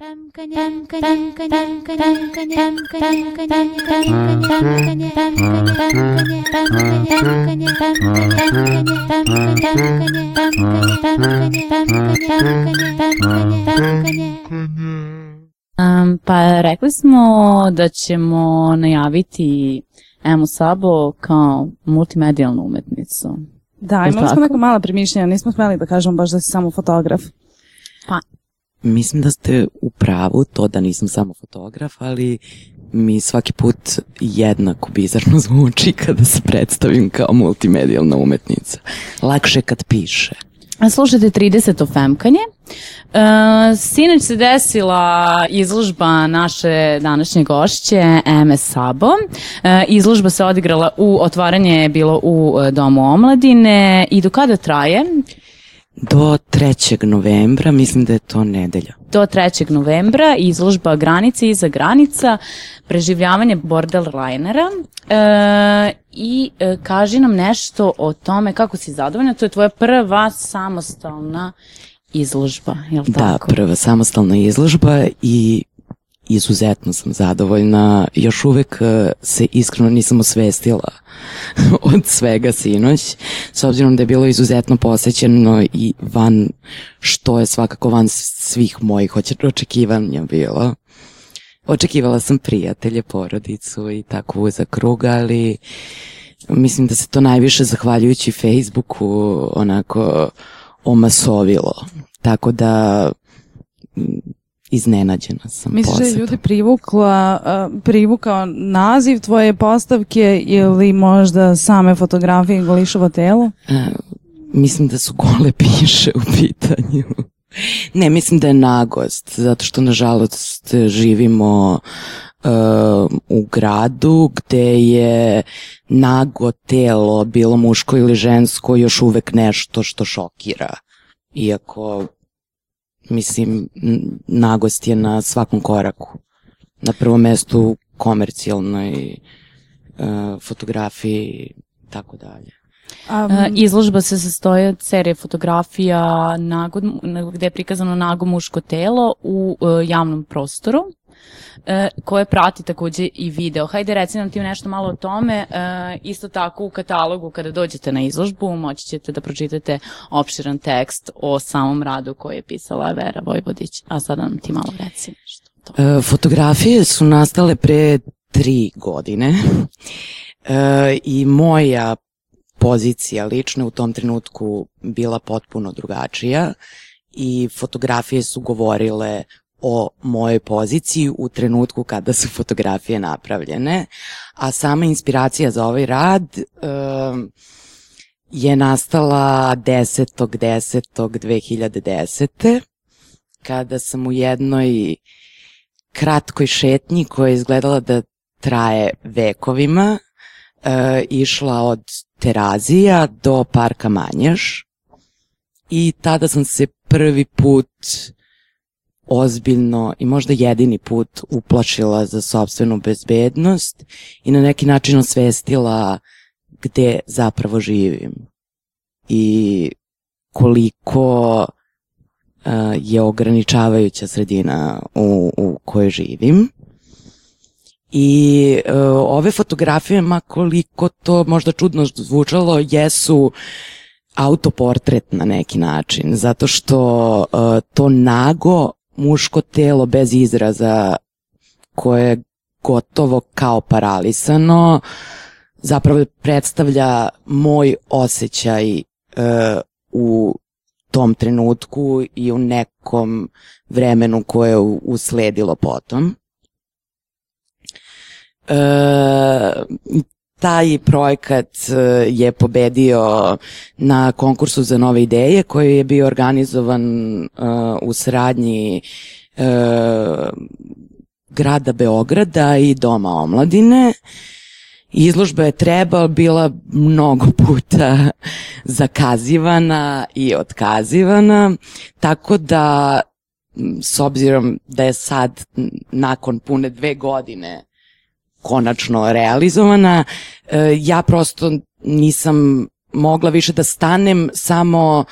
Um, pa rekli smo da ćemo najaviti Emu Sabo kao multimedijalnu umetnicu. Da, imali smo neka mala premišljenja, nismo smeli da kažemo baš da si samo fotograf. Mislim da ste u pravu, to da nisam samo fotograf, ali mi svaki put jednako bizarno zvuči kada se predstavim kao multimedijalna umetnica. Lakše kad piše. A Slušajte 30. Femkanje. E, sinoć se desila izložba naše današnje gošće Eme Sabo. E, izložba se odigrala u, otvaranje je bilo u e, Domu omladine i do kada traje? Do 3. novembra, mislim da je to nedelja. do 3. novembra izložba Granice iza granica, preživljavanje borderlinera e, i e, kaži nam nešto o tome kako si zadovoljna. To je tvoja prva samostalna izložba, je li Da, tako? prva samostalna izložba i izuzetno sam zadovoljna. Još uvek eh, se iskreno nisam osvestila od svega sinoć, s obzirom da je bilo izuzetno posećeno i van, što je svakako van svih mojih oče- očekivanja bilo. Očekivala sam prijatelje, porodicu i tako uzak krug, ali mislim da se to najviše zahvaljujući Facebooku onako omasovilo. Tako da iznenađena sam Misliš da je ljudi privukla, uh, privukao naziv tvoje postavke ili možda same fotografije golišovo telo? E, mislim da su gole piše u pitanju. Ne, mislim da je nagost, zato što nažalost živimo e, u gradu gde je nago telo, bilo muško ili žensko, još uvek nešto što šokira. Iako, mislim, nagost je na svakom koraku. Na prvom mestu komercijalnoj e, fotografiji i tako dalje. E, izložba se sastoji od serije fotografija nago, gde je prikazano nago muško telo u e, javnom prostoru e, koje prati takođe i video. Hajde reci nam ti nešto malo o tome. E, isto tako u katalogu kada dođete na izložbu moći ćete da pročitate opširan tekst o samom radu koji je pisala Vera Vojvodić. A sada nam ti malo reci nešto. E, fotografije su nastale pre tri godine e, i moja pozicija lična u tom trenutku bila potpuno drugačija i fotografije su govorile o mojoj poziciji u trenutku kada su fotografije napravljene, a sama inspiracija za ovaj rad e, je nastala 10.10.2010. kada sam u jednoj kratkoj šetnji koja je izgledala da traje vekovima, e, išla od Terazija do parka Manjaš i tada sam se prvi put ozbiljno i možda jedini put uplašila za sobstvenu bezbednost i na neki način osvestila gde zapravo živim i koliko uh, je ograničavajuća sredina u, u kojoj živim. I uh, ove fotografije, ma koliko to možda čudno zvučalo, jesu autoportret na neki način, zato što uh, to nago muško telo bez izraza koje je gotovo kao paralisano, zapravo predstavlja moj osjećaj uh, u tom trenutku i u nekom vremenu koje je usledilo potom. E, taj projekat e, je pobedio na konkursu za nove ideje koji je bio organizovan e, u saradnji e, grada Beograda i Doma omladine. Izložba je treba bila mnogo puta zakazivana i otkazivana, tako da s obzirom da je sad nakon pune dve godine konačno realizovana, e, ja prosto nisam mogla više da stanem samo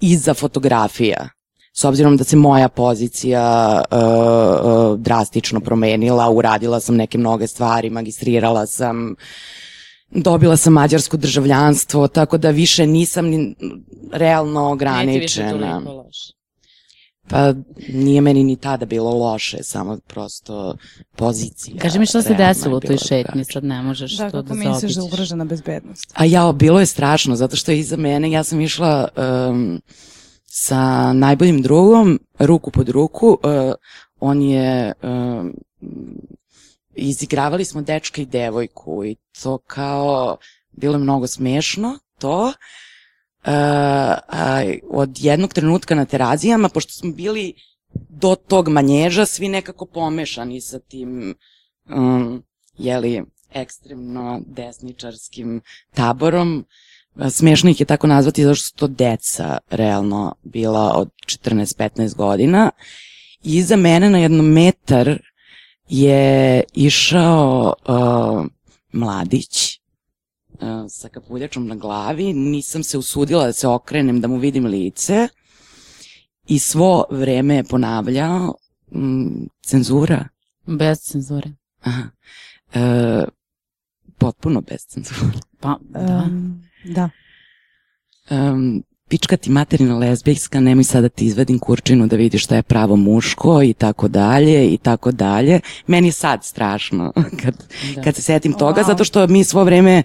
iza fotografija. s obzirom da se moja pozicija uh, uh, drastično promenila, uradila sam neke mnoge stvari, magistrirala sam, dobila sam mađarsko državljanstvo, tako da više nisam ni realno ograničena. Ti više toliko loše. Pa nije meni ni tada bilo loše, samo prosto pozicija. Kaži mi šta se je desilo u toj šetnji, sad ne možeš Da, to kako da misliš da je zaobiđeš. ugrožena bezbednost? A ja, bilo je strašno, zato što iza mene, ja sam išla um, sa najboljim drugom, ruku pod ruku, uh, on je, um, izigravali smo dečka i devojku i to kao, bilo je mnogo smešno, to. Uh, od jednog trenutka na terazijama, pošto smo bili do tog manježa, svi nekako pomešani sa tim, um, jeli, ekstremno desničarskim taborom. Smešno ih je tako nazvati zato što su to deca realno bila od 14-15 godina. I iza mene na jednom metar je išao uh, mladić sa kapuljačom na glavi. Nisam se usudila da se okrenem da mu vidim lice. I svo vreme je ponavljao mm, cenzura. Bez cenzure. Aha. E, potpuno bez cenzure. Pa, da. Um, da. Um, pička ti materina lezbijska, nemoj sad da ti izvadim kurčinu da vidiš šta je pravo muško i tako dalje i tako dalje. Meni je sad strašno kad, da. kad se setim toga, Wow. zato što mi svo vreme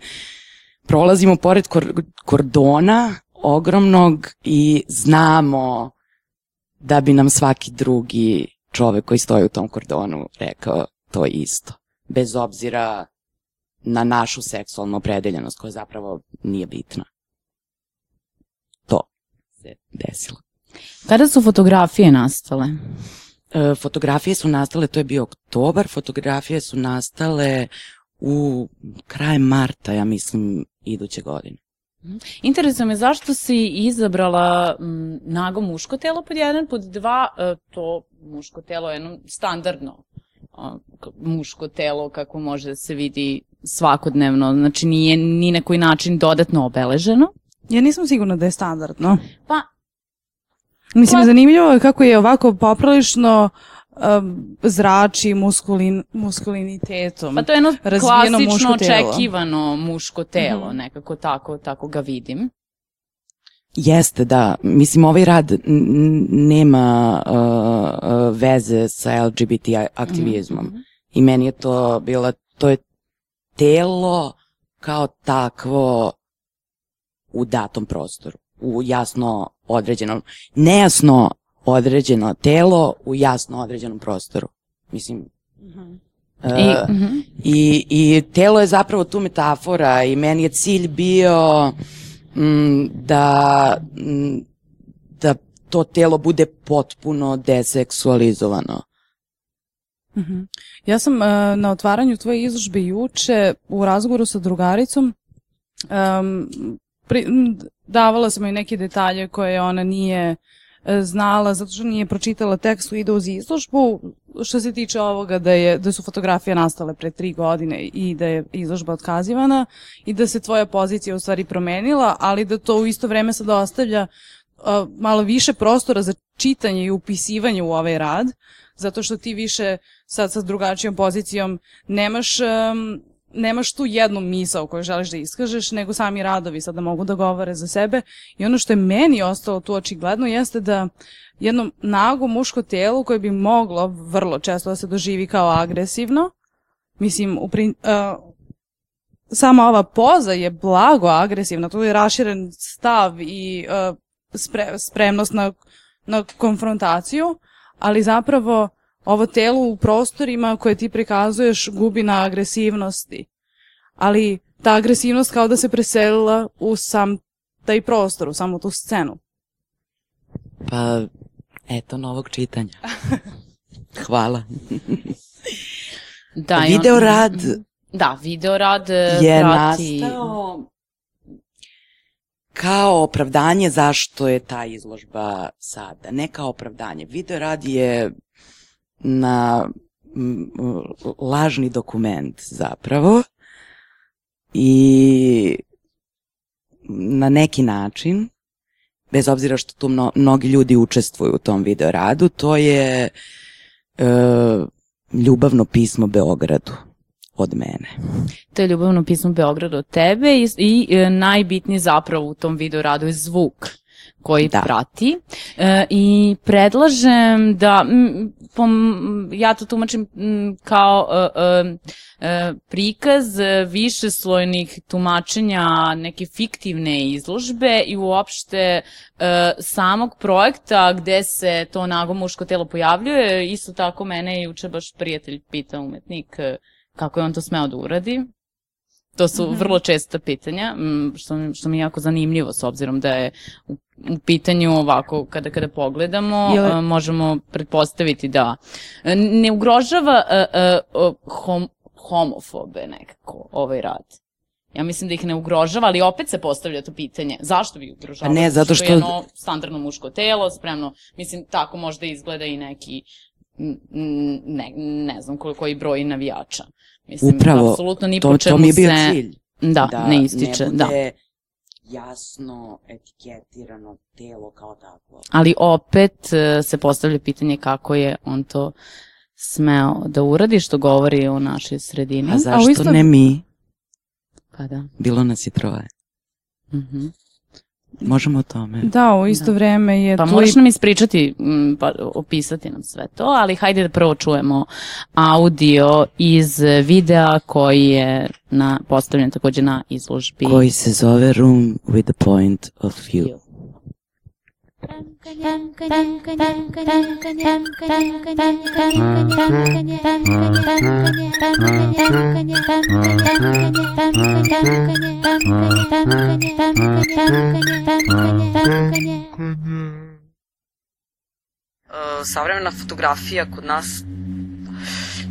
prolazimo pored kor kordona ogromnog i znamo da bi nam svaki drugi čovek koji stoji u tom kordonu rekao to isto. Bez obzira na našu seksualnu opredeljenost koja zapravo nije bitna. To se desilo. Kada su fotografije nastale? E, fotografije su nastale, to je bio oktobar, fotografije su nastale u kraj marta, ja mislim, iduće godine. Interesuje me zašto si izabrala m, nago muško telo pod jedan, pod dva, e, to muško telo je jedno standardno muško telo kako može da se vidi svakodnevno, znači nije ni na koji način dodatno obeleženo. Ja nisam sigurna da je standardno. Pa, Mislim, Pa- zanimljivo je kako je ovako poprilično um, zrači muskulin, muskulinitetom. pa to je jedno klasično muško očekivano muško telo, Mhm. nekako tako, tako ga vidim. Jeste, da. Mislim, ovaj rad nema uh, uh, veze sa LGBT aktivizmom. Mhm. I meni je to bila, to je telo kao takvo u datom prostoru, u jasno određenom, nejasno određeno telo u jasno određenom prostoru. Mislim, I, uh, mhm. I, I telo je zapravo tu metafora i meni je cilj bio mm, da, mm, da to telo bude potpuno deseksualizovano. Mhm. Ja sam uh, na otvaranju tvoje izložbe juče u razgovoru sa drugaricom um, pri, m, davala sam joj neke detalje koje ona nije znala zato što nije pročitala tekst u ide uz izložbu. Što se tiče ovoga da, je, da su fotografije nastale pre tri godine i da je izložba otkazivana i da se tvoja pozicija u stvari promenila, ali da to u isto vreme sad ostavlja a, malo više prostora za čitanje i upisivanje u ovaj rad, zato što ti više sad sa drugačijom pozicijom nemaš, um, nemaš tu jednu misao koju želiš da iskažeš, nego sami radovi sada mogu da govore za sebe. I ono što je meni ostalo tu očigledno jeste da jedno nago muško telo koje bi moglo vrlo često da se doživi kao agresivno, mislim, u prin, uh, sama ova poza je blago agresivna, tu je raširen stav i uh, spre, spremnost na, na konfrontaciju, ali zapravo ovo telo u prostorima koje ti prikazuješ gubi na agresivnosti. Ali ta agresivnost kao da se preselila u sam taj prostor, u samu tu scenu. Pa, eto novog čitanja. Hvala. Da, i on- Video rad Da, video rad je prati... nastao kao opravdanje zašto je ta izložba sada. Ne kao opravdanje. Video rad je na lažni dokument zapravo i na neki način bez obzira što tu mno, mnogi ljudi učestvuju u tom video radu, to je e, ljubavno pismo Beogradu od mene. To je ljubavno pismo Beogradu od tebe i, i e, najbitniji zapravo u tom video radu je zvuk koji da. prati e, i predlažem da m, pom, ja to tumačim m, kao e, e, e prikaz višeslojnih tumačenja neke fiktivne izložbe i uopšte e, samog projekta gde se to nago muško telo pojavljuje. Isto tako mene je juče baš prijatelj pitao umetnik e, kako je on to smeo da uradi. To su -hmm. vrlo česta pitanja, što, što mi je jako zanimljivo s obzirom da je u, u pitanju ovako, kada, kada pogledamo, Jel... a, možemo pretpostaviti da ne ugrožava a, a, a, hom, homofobe nekako ovaj rad. Ja mislim da ih ne ugrožava, ali opet se postavlja to pitanje. Zašto bi ugrožavali? Pa ne, zato što... što je jedno standardno muško telo, spremno, mislim, tako možda izgleda i neki, ne, ne znam koji broj navijača. Mislim, Upravo, apsolutno ni to, to mi je bio se... cilj. Da, da ne ističe, ne da. bude jasno etiketirano telo kao takvo. Ali opet e, se postavlja pitanje kako je on to smeo da uradi, što govori o našoj sredini. A zašto A isto... ne mi? Pa da. Bilo nas je troje. Mhm. Mm Možemo o tome. Da, u isto da. vreme je... Pa možeš nam ispričati, pa opisati nam sve to, ali hajde da prvo čujemo audio iz videa koji je na, postavljen takođe na izložbi. Koji se zove Room with a Point of View. Savremena fotografija kod nas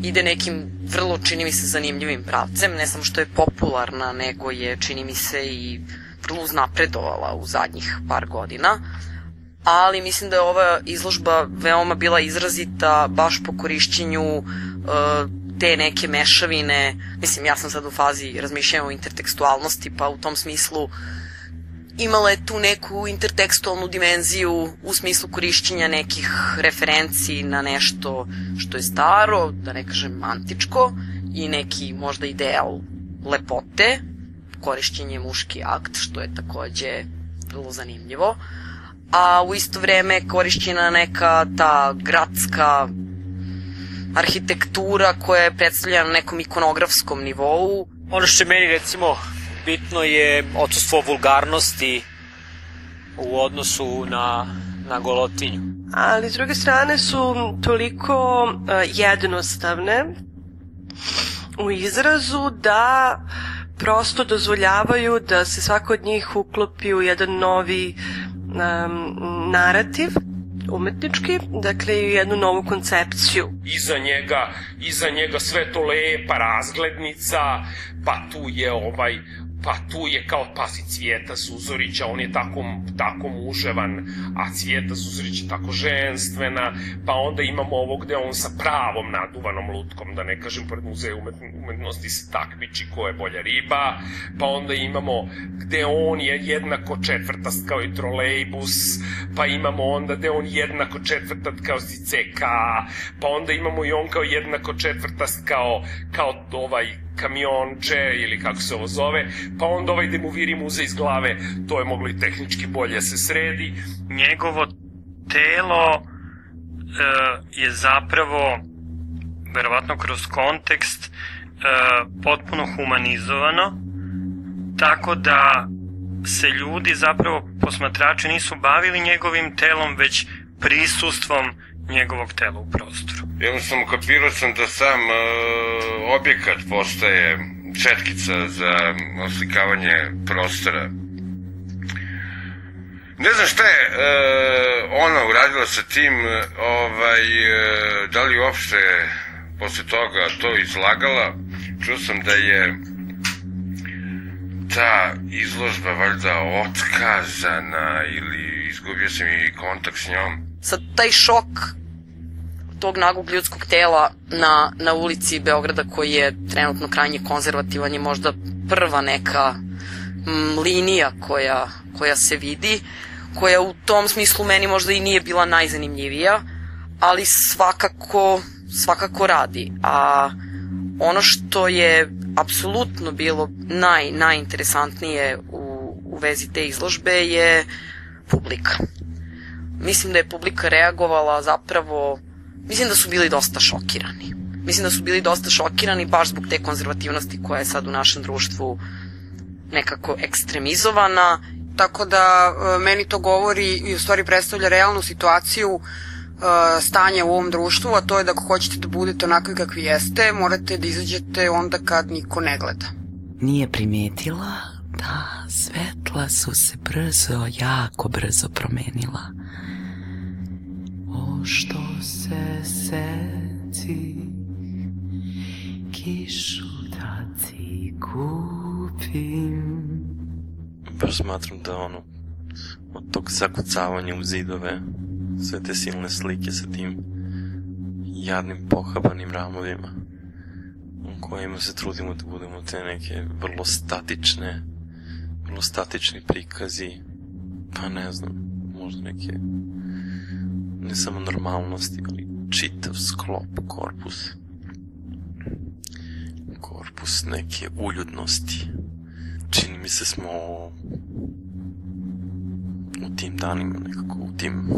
ide nekim vrlo, čini mi se, zanimljivim pravcem, ne samo što je popularna, nego je, čini mi se, i vrlo uznapredovala u zadnjih par godina ali mislim da je ova izložba veoma bila izrazita baš po korišćenju uh, te neke mešavine, mislim ja sam sad u fazi razmišljanja o intertekstualnosti, pa u tom smislu imala je tu neku intertekstualnu dimenziju u smislu korišćenja nekih referenci na nešto što je staro, da ne kažem antičko, i neki možda ideal lepote, korišćenje muški akt, što je takođe vrlo zanimljivo. Uh, a u isto vreme korišćena neka ta gradska arhitektura koja je predstavljena na nekom ikonografskom nivou. Ono što je meni recimo bitno je odsustvo vulgarnosti u odnosu na, na golotinju. Ali s druge strane su toliko uh, jednostavne u izrazu da prosto dozvoljavaju da se svako od njih uklopi u jedan novi um, narativ umetnički, dakle i jednu novu koncepciju. Iza njega, iza njega sve to lepa razglednica, pa tu je ovaj pa tu je kao pasi Cvijeta Zuzorića, on je tako, tako muževan, a Cvijeta Zuzorić je tako ženstvena, pa onda imamo ovo gde on sa pravom naduvanom lutkom, da ne kažem, pored muzeja umetnosti se takmiči ko je bolja riba, pa onda imamo gde on je jednako četvrtast kao i trolejbus, pa imamo onda gde on jednako četvrtat kao Ziceka, pa onda imamo i on kao jednako četvrtast kao, kao ovaj kamionče ili kako se ovo zove, pa onda ovaj demoviri muze iz glave, to je moglo i tehnički bolje se sredi. Njegovo telo e, je zapravo, verovatno kroz kontekst, e, potpuno humanizovano, tako da se ljudi zapravo posmatrači nisu bavili njegovim telom, već prisustvom njegovog tela u prostoru. Jednostavno kapirao sam da sam e, objekat postaje četkica za oslikavanje prostora. Ne znam šta je e, ona uradila sa tim, ovaj, e, da li uopšte posle toga to izlagala. Čuo sam da je ta izložba valjda otkazana ili izgubio sam i kontakt s njom sad taj šok tog nagog ljudskog tela na, na ulici Beograda koji je trenutno krajnje konzervativan je možda prva neka m, linija koja, koja se vidi. koja u tom smislu meni možda i nije bila najzanimljivija, ali svakako, svakako radi. A ono što je apsolutno bilo naj, najinteresantnije u, u vezi te izložbe je publika. Mislim da je publika reagovala zapravo, mislim da su bili dosta šokirani. Mislim da su bili dosta šokirani baš zbog te konzervativnosti koja je sad u našem društvu nekako ekstremizovana. Tako da e, meni to govori i u stvari predstavlja realnu situaciju e, stanja u ovom društvu, a to je da ako hoćete da budete onakvi kakvi jeste, morate da izađete onda kad niko ne gleda. Nije primetila da svetla su se brzo, jako brzo promenila. O što se smatram da ono, od tog zakucavanja u zidove, sve te silne slike sa tim jadnim pohabanim ramovima, u kojima se trudimo da budemo te neke vrlo statične, vrlo statični prikazi, pa ne znam, možda neke ne samo normalnosti, ali čitav sklop, korpus korpus neke uljudnosti. Čini mi se smo u tim danima, nekako u tim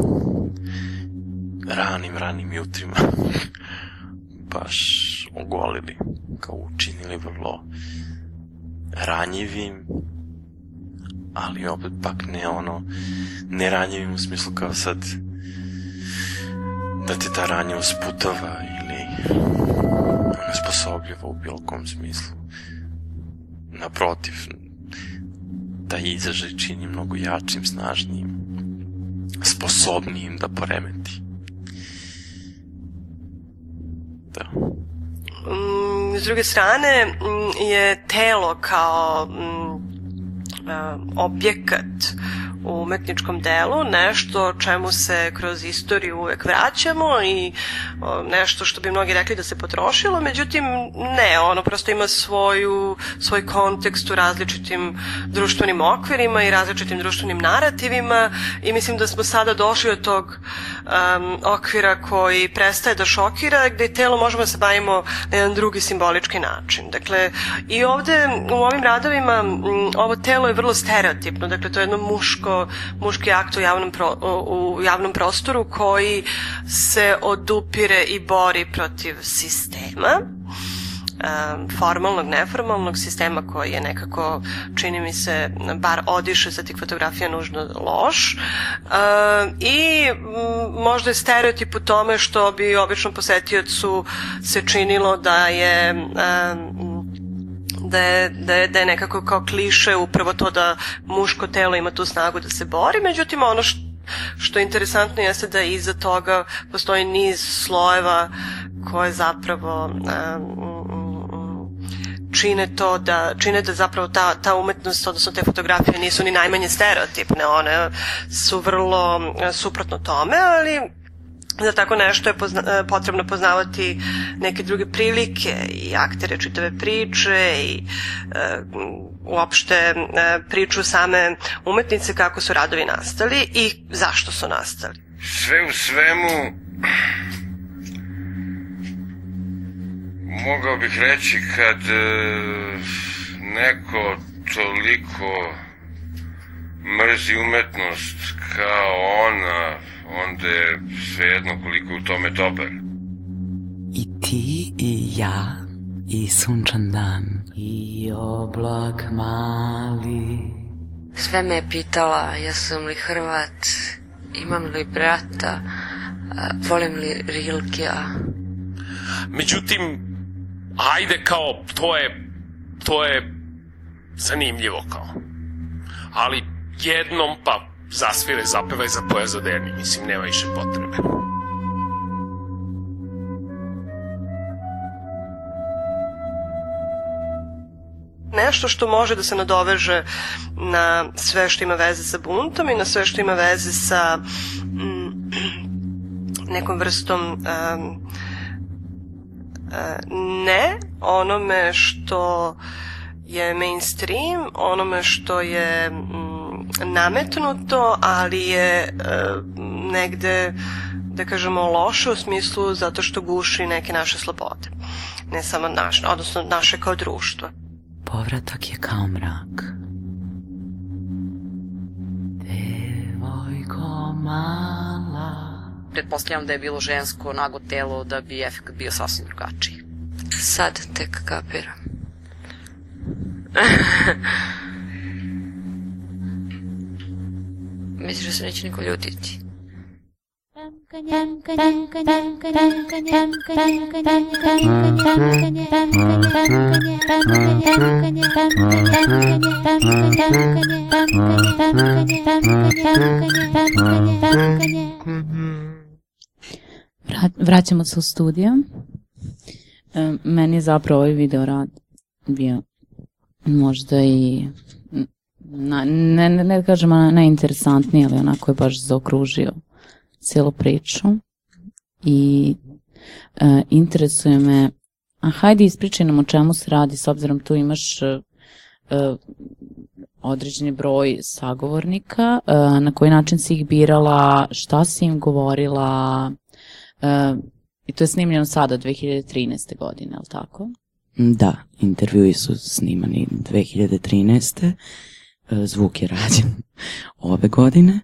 ranim, ranim jutrima baš ogolili, kao učinili vrlo ranjivim, ali opet pak ne ono, ne ranjivim u smislu kao sad da te ta ranja usputava ili nesposobljava u bilo kom smislu. Naprotiv, taj izražaj čini mnogo jačim, snažnijim, sposobnijim da poremeti. Da. Mm, s druge strane, mm, je telo kao mm, objekat u umetničkom delu, nešto čemu se kroz istoriju uvek vraćamo i nešto što bi mnogi rekli da se potrošilo, međutim ne, ono prosto ima svoju, svoj kontekst u različitim društvenim okvirima i različitim društvenim narativima i mislim da smo sada došli od tog um, okvira koji prestaje da šokira, gde telo možemo da se bavimo na jedan drugi simbolički način. Dakle, i ovde u ovim radovima m, ovo telo je vrlo stereotipno, dakle to je jedno muško muški akt u javnom, pro, u javnom prostoru koji se odupire i bori protiv sistema formalnog, neformalnog sistema koji je nekako, čini mi se, bar odiše sa tih fotografija nužno loš. I možda je stereotip u tome što bi običnom posetiocu se činilo da je da je, da, je, da je nekako kao kliše upravo to da muško telo ima tu snagu da se bori, međutim ono što što je interesantno jeste da iza toga postoji niz slojeva koje zapravo um, čine to da čine da zapravo ta, ta umetnost, odnosno te fotografije nisu ni najmanje stereotipne, one su vrlo suprotno tome, ali za tako nešto je pozna, e, potrebno poznavati neke druge prilike i aktere čitave priče i e, uopšte e, priču same umetnice kako su radovi nastali i zašto su nastali. Sve u svemu mogao bih reći kad e, neko toliko mrzi umetnost kao ona onda je svejedno koliko u tome dobar. I ti i ja i sunčan dan i oblak mali. Sve me je pitala jesam li Hrvat, imam li brata, volim li Rilkija. Međutim, ajde kao, to je, to je zanimljivo kao. Ali jednom pa zasvire, zapevaj za pojazodeni. Mislim, nema više potrebe. nešto što može da se nadoveže na sve što ima veze sa buntom i na sve što ima veze sa mm, nekom vrstom um, ne onome što je mainstream, onome što je nametnuto, ali je e, negde da kažemo loše u smislu zato što guši neke naše slobode. Ne samo naše, odnosno naše kao društvo. Povratak je kao mrak. Devojko mala. Pretpostavljam da je bilo žensko nago telo da bi efekt bio sasvim drugačiji. Sad tek kapiram. Misliš da se neće niko ljutiti? Vra- vraćamo se u studio. E, meni je zapravo ovaj video rad bio možda i na, ne, ne, ne kažem na- najinteresantniji, ali onako je baš zaokružio cijelu priču i e, interesuje me a hajde ispričaj nam o čemu se radi s obzirom tu imaš e, e, određeni broj sagovornika, e, na koji način si ih birala, šta si im govorila, e, i to je snimljeno sada, 2013. godine, je li tako? Da, intervjui su snimani 2013. E, Zvuk je rađen ove godine.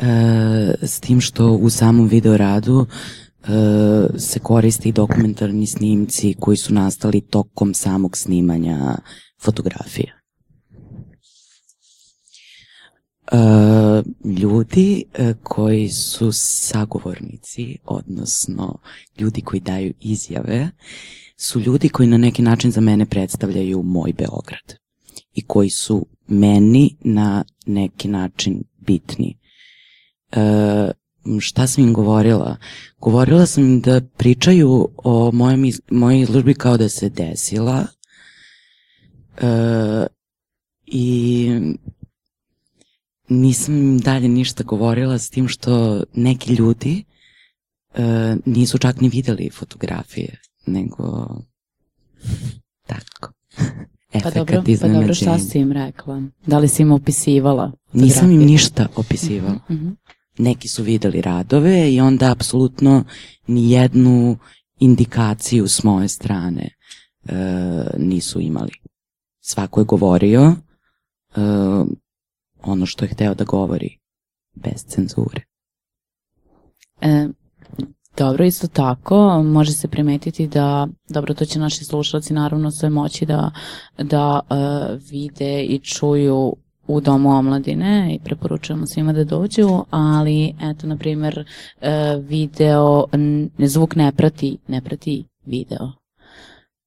E, s tim što u samom videoradu e, se koriste i dokumentarni snimci koji su nastali tokom samog snimanja fotografija. Ljudi koji su sagovornici, odnosno ljudi koji daju izjave, su ljudi koji na neki način za mene predstavljaju moj Beograd i koji su meni na neki način bitni. E, šta sam im govorila? Govorila sam im da pričaju o mojem iz, mojoj izložbi kao da se desila e, i nisam im dalje ništa govorila s tim što neki ljudi e, nisu čak ni videli fotografije, nego tako. Pa Efekat dobro, pa dobro, šta si im rekla? Da li si im opisivala? Nisam im ništa opisivala. Mhm. Neki su videli radove i onda apsolutno ni jednu indikaciju s moje strane e, nisu imali. Svako je govorio e, ono što je hteo da govori, bez cenzure. E, dobro, isto tako, može se primetiti da, dobro, to će naši slušalci naravno sve moći da, da e, vide i čuju u Domu omladine i preporučujemo svima da dođu, ali eto, na primjer, e, video, zvuk ne prati, ne prati video.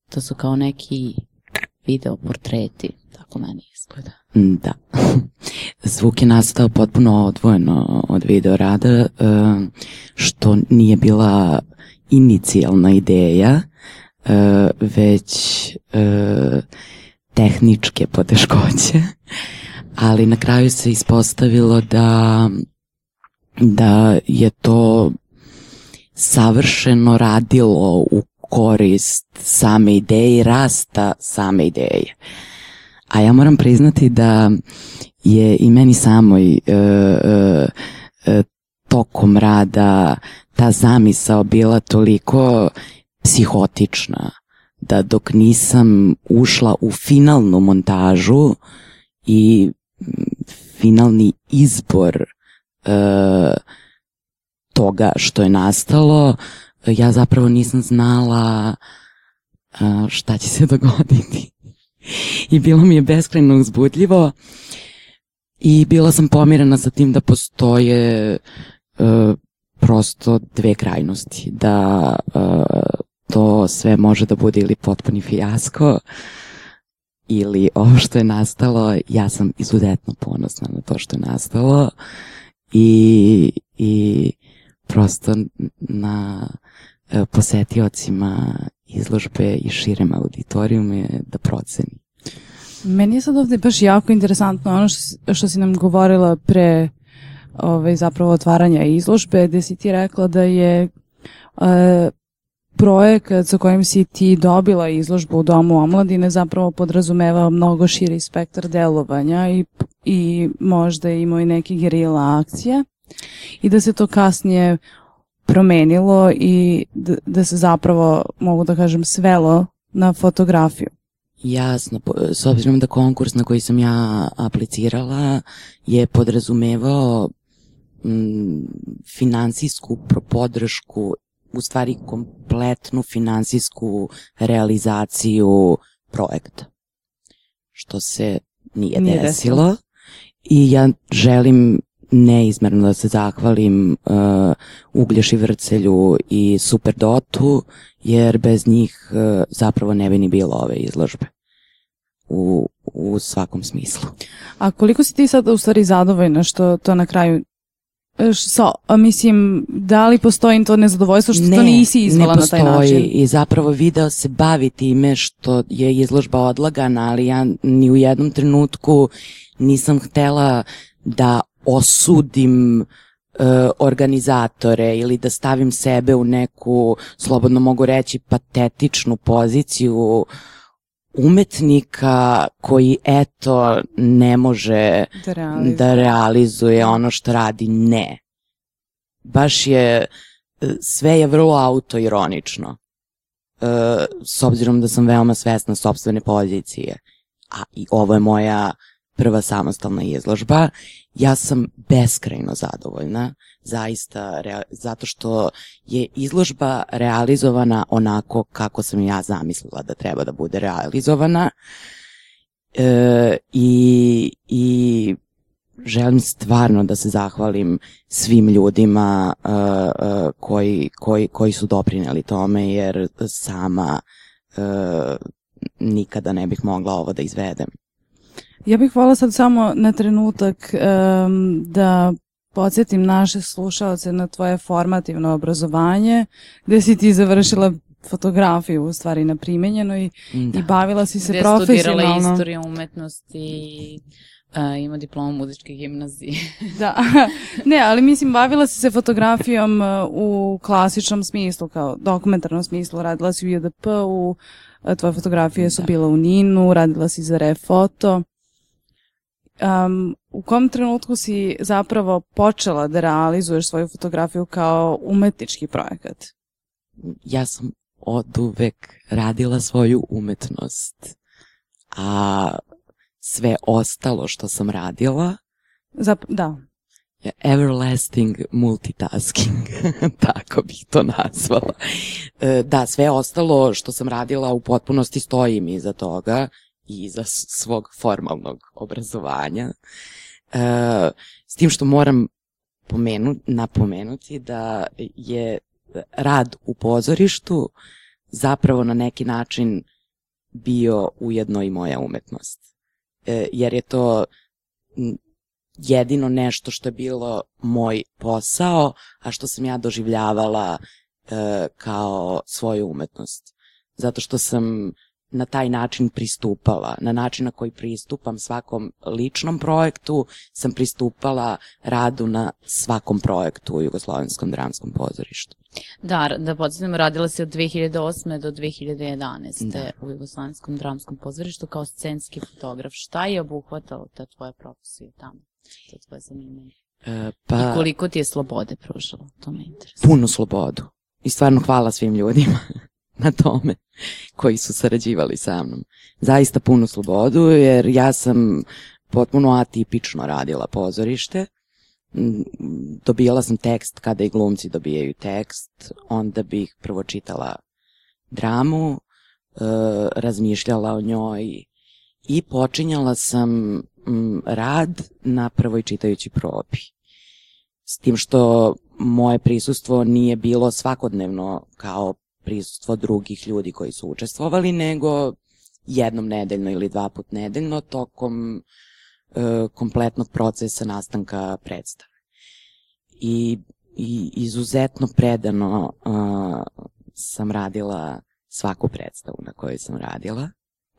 To su kao neki video portreti, tako meni izgleda. Da. Zvuk je nastao potpuno odvojeno od video rada, e, što nije bila inicijalna ideja, e, već e, tehničke poteškoće, ali na kraju se ispostavilo da, da je to savršeno radilo u korist same ideje i rasta same ideje. A ja moram priznati da je i meni samoj e, e, e, tokom rada ta zamisao bila toliko psihotična da dok nisam ušla u finalnu montažu i mm, finalni izbor e, toga što je nastalo, ja zapravo nisam znala e, šta će se dogoditi. I bilo mi je beskrajno uzbudljivo i bila sam pomirena sa tim da postoje e, prosto dve krajnosti. Da e, to sve može da bude ili potpuni fijasko ili ovo što je nastalo, ja sam izuzetno ponosna na to što je nastalo i, i prosto na e, posetiocima izložbe i širem auditorijume da proceni. Meni je sad ovde baš jako interesantno ono što, što si nam govorila pre ovaj, zapravo otvaranja izložbe, gde si ti rekla da je e, projekat sa kojim si ti dobila izložbu u Domu omladine zapravo podrazumevao mnogo širi spektar delovanja i, i možda imao i neke gerila akcije i da se to kasnije promenilo i da, da se zapravo, mogu da kažem, svelo na fotografiju. Jasno, s obzirom da konkurs na koji sam ja aplicirala je podrazumevao mm, finansijsku podršku, u stvari kompletnu finansijsku realizaciju projekta. Što se nije, Nije desilo. desilo. I ja želim neizmerno da se zahvalim uh, Uglješi Vrcelju i Superdotu, jer bez njih uh, zapravo ne bi ni bilo ove izložbe u, u svakom smislu. A koliko si ti sad u stvari zadovoljna što to na kraju e, a mislim, da li postoji to nezadovoljstvo što to nisi izvala ne na taj postoji način? i zapravo video se bavi time što je izložba odlagana, ali ja ni u jednom trenutku nisam htela da osudim e, organizatore ili da stavim sebe u neku, slobodno mogu reći, patetičnu poziciju umetnika koji eto ne može Da realizuje. da realizuje ono što radi. Ne. Baš je, e, sve je vrlo autoironično. E, s obzirom da sam veoma svesna sobstvene pozicije. A i ovo je moja prva samostalna izložba. Ja sam beskrajno zadovoljna, zaista, zato što je izložba realizovana onako kako sam ja zamislila da treba da bude realizovana. E, i, I želim stvarno da se zahvalim svim ljudima uh, uh, koji, koji, koji su doprineli tome, jer sama uh, nikada ne bih mogla ovo da izvedem. Ja bih volila sad samo na trenutak em, da podsjetim naše slušalce na tvoje formativno obrazovanje, gde si ti završila fotografiju u stvari na primenjenoj Da. i bavila si se Gde je studirala profesionalno. istoriju umetnosti i a, ima diplomu muzičke gimnazije. Da, ne, ali mislim bavila si se fotografijom uh, u klasičnom smislu, kao dokumentarnom smislu, radila si u JDP, u, uh, tvoje fotografije su bile u Ninu, radila si za Refoto. Um, u kom trenutku si zapravo počela da realizuješ svoju fotografiju kao umetnički projekat? Ja sam od uvek radila svoju umetnost, a sve ostalo što sam radila Zap da. everlasting multitasking, tako bih to nazvala. E, Da, sve ostalo što sam radila u potpunosti stojim iza toga i iza svog formalnog obrazovanja. E, S tim što moram pomenu, napomenuti da je rad u pozorištu zapravo na neki način bio ujedno i moja umetnost. E, jer je to jedino nešto što je bilo moj posao, a što sam ja doživljavala e, kao svoju umetnost. Zato što sam na taj način pristupala, na način na koji pristupam svakom ličnom projektu, sam pristupala radu na svakom projektu u Jugoslovenskom dramskom pozorištu. Da, da podsjetimo, radila si od 2008. do 2011. Da. u Jugoslavenskom dramskom pozorištu kao scenski fotograf. Šta je obuhvatalo ta tvoja profesija tamo? To je tvoje zanimanje. E, I pa koliko ti je slobode pružalo? To me interesuje. punu slobodu. I stvarno hvala svim ljudima na tome koji su sarađivali sa mnom. Zaista punu slobodu jer ja sam potpuno atipično radila pozorište. Mm, Dobijala sam tekst kada i glumci dobijaju tekst, onda bih prvo čitala dramu, e, razmišljala o njoj i počinjala sam mm, rad na prvoj čitajući probi. S tim što moje prisustvo nije bilo svakodnevno kao prisustvo drugih ljudi koji su učestvovali, nego jednom nedeljno ili dva put nedeljno tokom e, kompletnog procesa nastanka predstave. I, i izuzetno predano a, sam radila svaku predstavu na kojoj sam radila.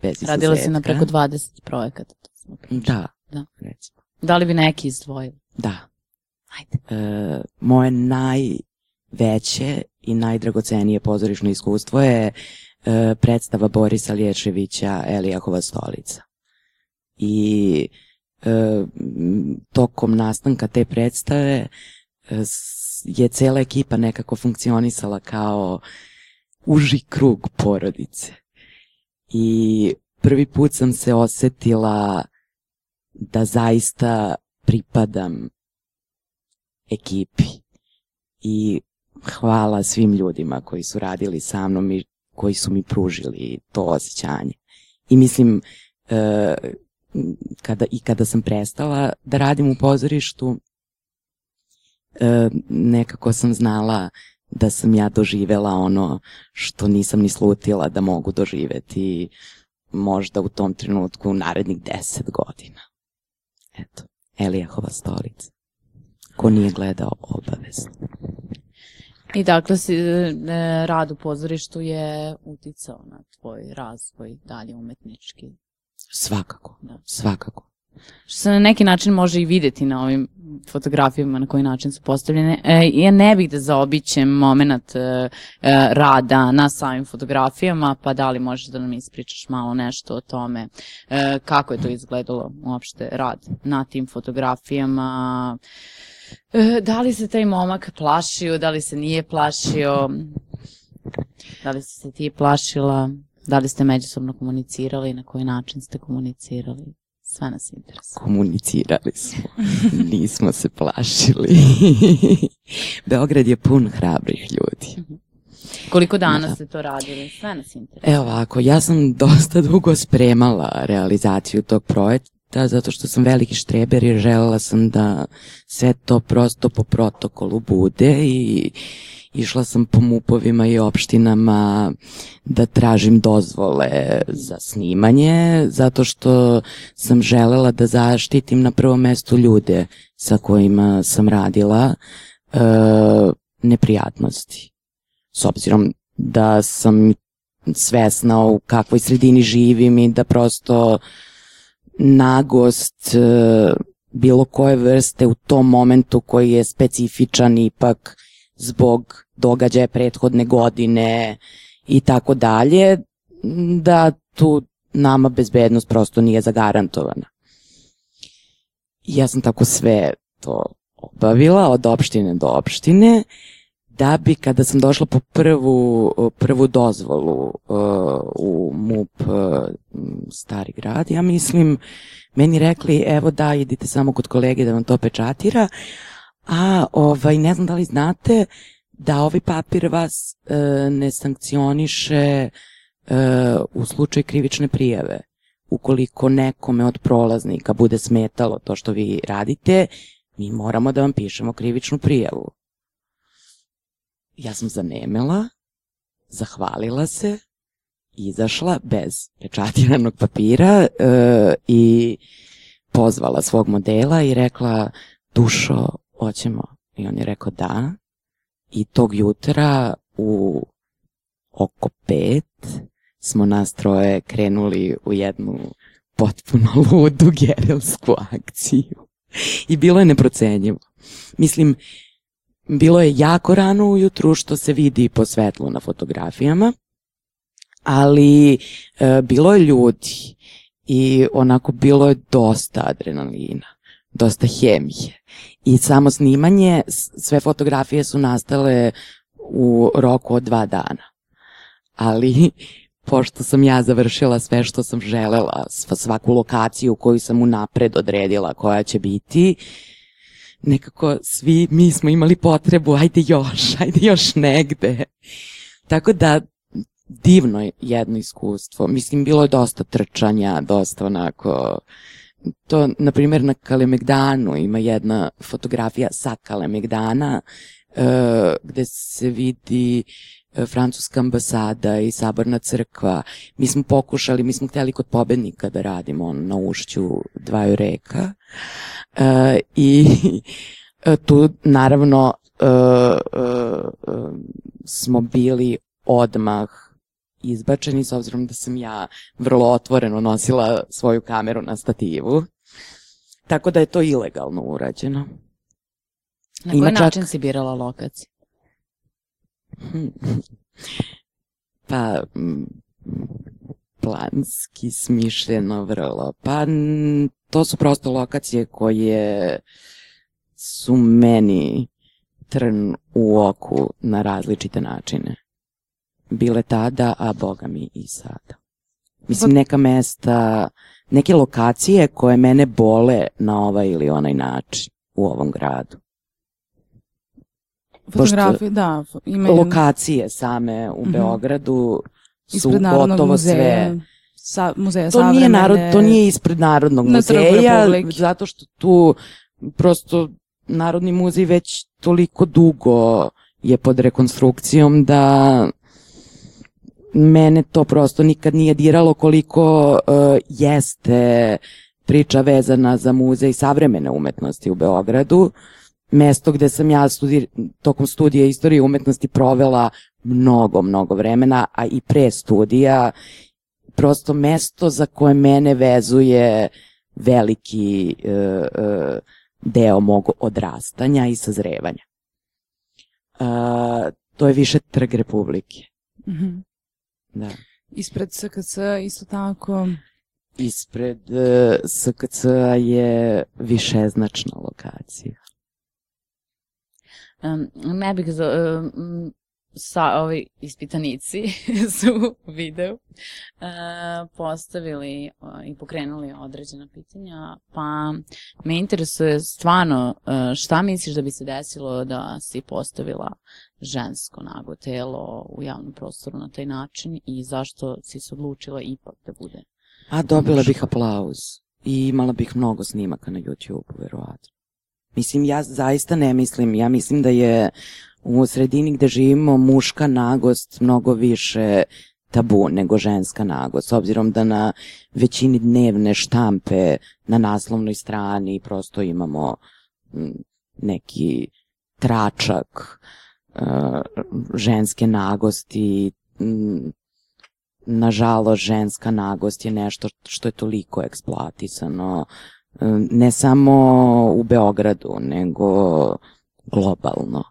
Bez Radila si na preko 20 projekata. To smo. Da, Da. recimo. Da li bi neki izdvojili? Da. Ajde. E, moje najveće i najdragocenije pozorišno iskustvo je e, predstava Borisa Lječevića Elijahova stolica. I tokom nastanka te predstave e, je cela ekipa nekako funkcionisala kao uži krug porodice. I prvi put sam se osetila da zaista pripadam ekipi. I hvala svim ljudima koji su radili sa mnom i koji su mi pružili to osjećanje. I mislim, e, kada, i kada sam prestala da radim u pozorištu, e, nekako sam znala da sam ja doživela ono što nisam ni slutila da mogu doživeti možda u tom trenutku narednih deset godina. Eto, Elijahova stolica. Ko nije gledao obavezno. I dakle, si, e, rad u pozorištu je uticao na tvoj razvoj dalje umetnički. Svakako, Da. svakako. Što se na neki način može i videti na ovim fotografijama na koji način su postavljene. E, ja ne bih da zaobićem moment e, e, rada na samim fotografijama, pa da li možeš da nam ispričaš malo nešto o tome e, kako je to izgledalo uopšte rad na tim fotografijama, e, da li se taj momak plašio, da li se nije plašio, da li si se ti plašila, da li ste međusobno komunicirali, na koji način ste komunicirali. Sve nas interesuje. Komunicirali smo. Nismo se plašili. Beograd je pun hrabrih ljudi. Koliko dana Da. ste to radili? Sve nas interesuje. Evo ovako, ja sam dosta dugo spremala realizaciju tog projekta zato što sam veliki štreber i želela sam da sve to prosto po protokolu bude i išla sam po mupovima i opštinama da tražim dozvole za snimanje zato što sam želela da zaštitim na prvom mestu ljude sa kojima sam radila e, neprijatnosti. S obzirom da sam svesna u kakvoj sredini živim i da prosto nagost e, bilo koje vrste u tom momentu koji je specifičan ipak zbog događaja prethodne godine i tako dalje, da tu nama bezbednost prosto nije zagarantovana. Ja sam tako sve to obavila od opštine do opštine da bi kada sam došla po prvu, prvu dozvolu u MUP Stari grad, ja mislim, meni rekli, evo da, idite samo kod kolege da vam to pečatira, a ovaj, ne znam da li znate da ovaj papir vas uh, ne sankcioniše uh, u slučaju krivične prijave. Ukoliko nekome od prolaznika bude smetalo to što vi radite, mi moramo da vam pišemo krivičnu prijavu ja sam zanemela, zahvalila se, izašla bez pečatiranog papira e, i pozvala svog modela i rekla, Dušo, hoćemo. I on je rekao da. I tog jutra u oko pet smo nas troje krenuli u jednu potpuno ludu gerelsku akciju. I bilo je neprocenjivo. Mislim, bilo je jako rano ujutru što se vidi po svetlu na fotografijama, ali e, bilo je ljudi i onako bilo je dosta adrenalina, dosta hemije. I samo snimanje, sve fotografije su nastale u roku od dva dana. Ali pošto sam ja završila sve što sam želela, sva- svaku lokaciju koju sam unapred odredila koja će biti, nekako svi mi smo imali potrebu, ajde još, ajde još negde. Tako da divno je jedno iskustvo. Mislim, bilo je dosta trčanja, dosta onako... To, na primjer, na Kalemegdanu ima jedna fotografija sa Kalemegdana e, gde se vidi francuska ambasada i saborna crkva. Mi smo pokušali, mi smo hteli kod pobednika da radimo on, na ušću dvaju reka. E, I e, tu naravno e, e, e, smo bili odmah izbačeni s obzirom da sam ja vrlo otvoreno nosila svoju kameru na stativu. Tako da je to ilegalno urađeno. Na Ima koji čak- način si birala lokaciju? Pa, planski smišljeno vrlo. Pa, to su prosto lokacije koje su meni trn u oku na različite načine. Bile tada, a boga mi i sada. Mislim, neka mesta, neke lokacije koje mene bole na ovaj ili onaj način u ovom gradu. Fotografije, da, imaju Lokacije same u Mhm. Beogradu su ispred gotovo muzeja, sve. Sa, muzeja To nije, narod, to nije ispred Narodnog Na muzeja, zato što tu prosto Narodni muzej već toliko dugo je pod rekonstrukcijom da mene to prosto nikad nije diralo koliko uh, jeste priča vezana za muzej savremene umetnosti u Beogradu. Mesto gde sam ja studi, tokom studija istorije umetnosti provela mnogo, mnogo vremena, a i pre studija prosto mesto za koje mene vezuje veliki e, e, deo mog odrastanja i sazrevanja. E, to je više trg Republike. Mhm. Da. Ispred SKC isto tako. Ispred e, SKC je višeznačna lokacija. Um, ne bih za, um, sa ovi ispitanici su u videu uh, postavili uh, i pokrenuli određena pitanja, pa me interesuje stvarno uh, šta misliš da bi se desilo da si postavila žensko nago telo u javnom prostoru na taj način i zašto si se odlučila ipak da bude A dobila bih aplauz i imala bih mnogo snimaka na YouTube-u, verovatno. Mislim, ja zaista ne mislim, ja mislim da je u sredini gde živimo muška nagost mnogo više tabu nego ženska nagost, s obzirom da na većini dnevne štampe na naslovnoj strani prosto imamo neki tračak uh, ženske nagosti, nažalost ženska nagost je nešto što je toliko eksploatisano ne samo u Beogradu, nego globalno.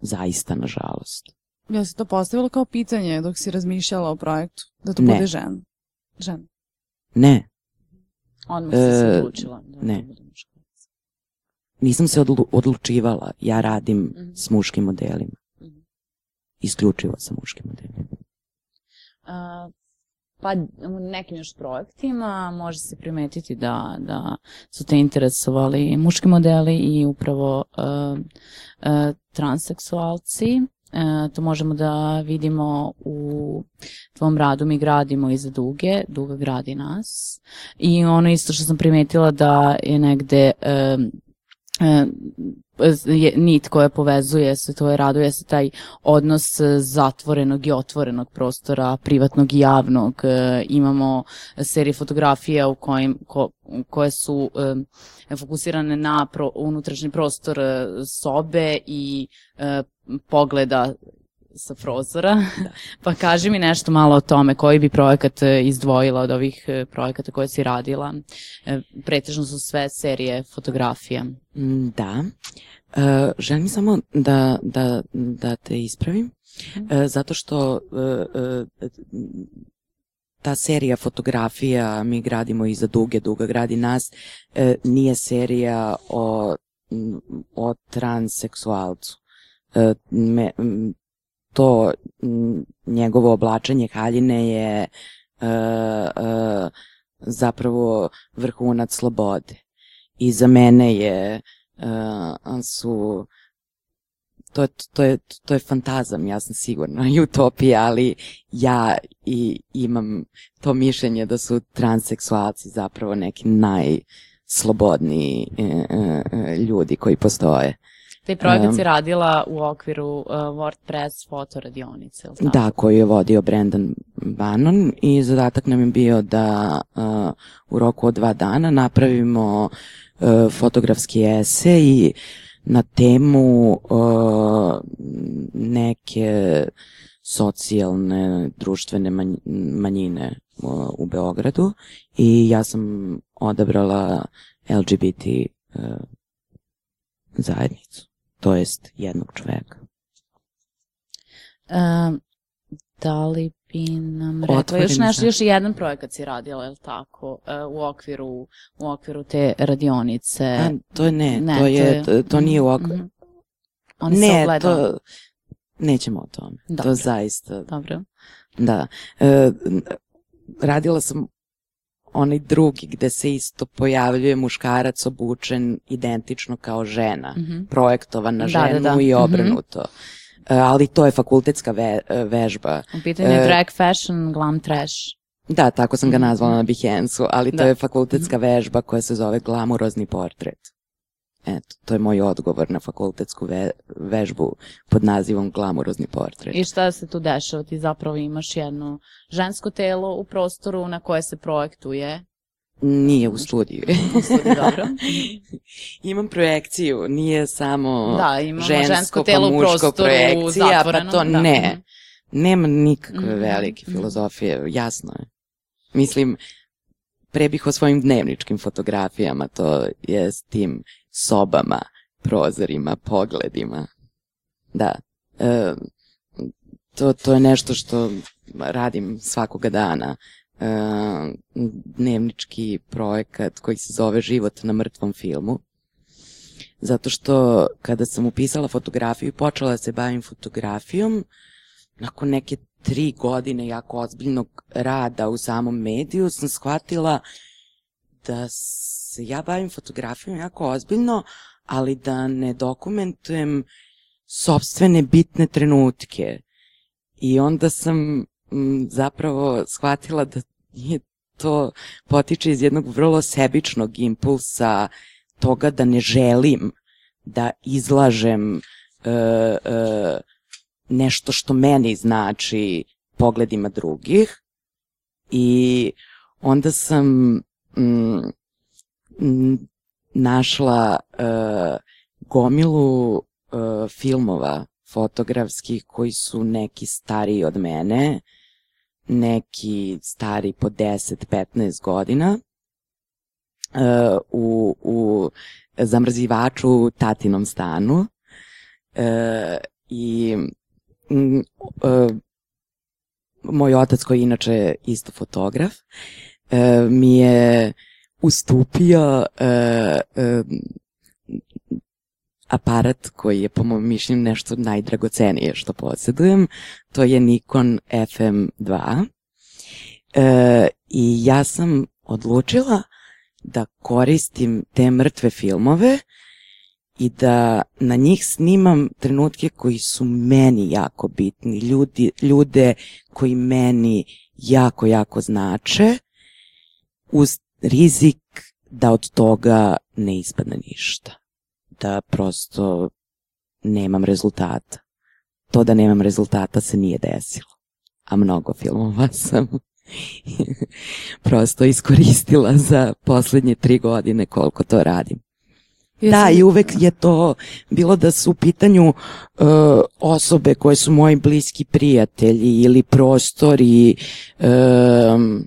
Zaista, nažalost. Ja se to postavila kao pitanje dok si razmišljala o projektu, da to Ne. bude žen. Žen. Ne, Odmah si se E, odlučila. Da ne. muškarac. nisam se odlu odlučivala. Ja radim Mhm. s muškim modelima. Mhm. Isključivo sa muškim modelima. A, pa u nekim još projektima može se primetiti da, da su te interesovali muški modeli i upravo uh, uh, transseksualci. Uh, to možemo da vidimo u tvom radu. Mi gradimo iza Duge, Duga gradi nas. I ono isto što sam primetila da je negde um, je nit koja povezuje se tvoje raduje se taj odnos e, zatvorenog i otvorenog prostora, privatnog i javnog. E, Imamo serije fotografija u kojim, ko, koje su e, fokusirane na pro, unutrašnji prostor e, sobe i e, pogleda sa prozora. Da. pa kaži mi nešto malo o tome, koji bi projekat e, izdvojila od ovih e, projekata koje si radila. E, Pretežno su sve serije fotografija. Mm, Da. E, želim samo da, da, da te ispravim, e, zato što e, ta serija fotografija Mi gradimo iza duge, duga gradi nas, e, nije serija o, o transseksualcu. Me, to njegovo oblačenje haljine je e, e, zapravo vrhunac slobode. I za mene je uh, su to to, je, to je fantazam, ja sam sigurna, i utopija, ali ja i imam to mišljenje da su transseksualci zapravo neki najslobodniji e, e, e, ljudi koji postoje. Taj projekat Em, si radila u okviru uh, WordPress fotoradionice, ili tako? Da, koju je vodio Brendan Bannon i zadatak nam je bio da uh, u roku od dva dana napravimo uh, fotografski esej na temu uh, neke socijalne, društvene manj, manjine uh, u Beogradu i ja sam odabrala LGBT uh, zajednicu, to jest jednog čoveka. Um, Da li bi nam rekla još nešto, za- još jedan projekat si radila, je li tako, e, u okviru, u okviru te radionice? A, to je ne, Ne, to, je, to, to nije u ok... Mhm. Oni se Ne, ogledala. to... Nećemo o tome. Dobro. To zaista... Dobro. Da. E, radila sam onaj drugi gde se isto pojavljuje muškarac obučen identično kao žena, Mhm. projektovan na Da, da, ženu da. i Mhm. obrnuto. E, ali to je fakultetska ve, e, vežba. U pitanju je E, drag fashion, glam trash. Da, tako sam ga nazvala na Behance-u, ali to Da. Mhm. je fakultetska vežba koja se zove glamurozni portret. Eto, to je moj odgovor na fakultetsku ve, vežbu pod nazivom glamurozni portret. I šta se tu dešava? Ti zapravo imaš jedno žensko telo u prostoru na koje se projektuje. Nije u studiju. U studiju, dobro. Imam projekciju, nije samo Da, imamo žensko, žensko telo pa muško projekcija, pa to da. ne. Nema nikakve Mhm, velike filozofije, jasno je. Mislim, pre bih o svojim dnevničkim fotografijama, to je s tim sobama, prozorima, pogledima. Da. E, to, to je nešto što radim svakoga dana. E, dnevnički projekat koji se zove Život na mrtvom filmu. Zato što kada sam upisala fotografiju i počela da se bavim fotografijom, nakon neke tri godine jako ozbiljnog rada u samom mediju sam shvatila da se ja bavim fotografijom jako ozbiljno, ali da ne dokumentujem sobstvene bitne trenutke. I onda sam m, zapravo shvatila da nije to potiče iz jednog vrlo sebičnog impulsa toga da ne želim da izlažem e, e, nešto što meni znači pogledima drugih i onda sam mm, mm, našla e, gomilu e, filmova fotografskih koji su neki stariji od mene, neki stari po 10-15 godina e, u, u zamrzivaču u tatinom stanu e, i e, moj otac koji je inače isto fotograf e, mi je ustupio e, e, aparat koji je po mom mišljenju nešto najdragocenije što posjedujem. To je Nikon FM2. E, I ja sam odlučila da koristim te mrtve filmove i da na njih snimam trenutke koji su meni jako bitni, ljudi, ljude koji meni jako, jako znače, uz rizik da od toga ne ispadne ništa. Da prosto nemam rezultata. To da nemam rezultata se nije desilo. A mnogo filmova sam prosto iskoristila za poslednje tri godine koliko to radim. Da, i uvek je to bilo da su u pitanju uh, osobe koje su moji bliski prijatelji ili prostori, um,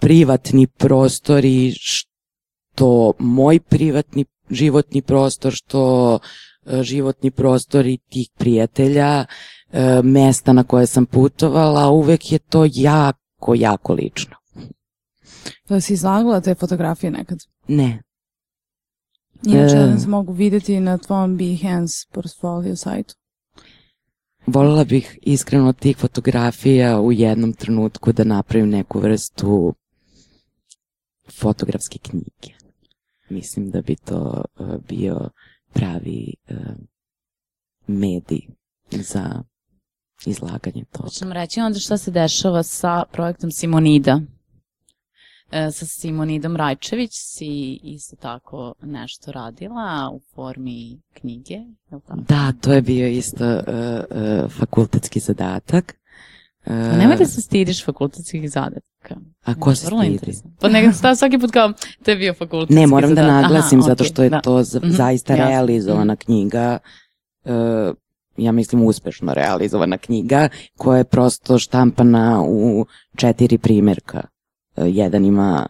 privatni prostori, što moj privatni životni prostor, što uh, životni prostori tih prijatelja, uh, mesta na koje sam putovala, uvek je to jako, jako lično. Da si izlagala te fotografije nekad? Ne. Inače, E. da se mogu videti na tvom Behance portfolio sajtu. Volela bih iskreno od tih fotografija u jednom trenutku da napravim neku vrstu fotografske knjige. Mislim da bi to uh, bio pravi uh, medij za izlaganje toga. Hoćemo reći onda šta se dešava sa projektom Simonida. E, sa Simonidom Rajčević si isto tako nešto radila u formi knjige, je li tako? Da, to je bio isto uh, uh, fakultetski zadatak. Uh, nemoj da se stidiš fakultetskih zadataka. A ko se Vrlo stidi? Pa nego sta svaki put kao, to je bio fakultetski Ne, moram da zadatak. naglasim Aha, zato što je da. to za, Mhm, zaista jasno. realizovana Mhm. knjiga, e, ja mislim uspešno realizovana knjiga, koja je prosto štampana u četiri primjerka. E, jedan ima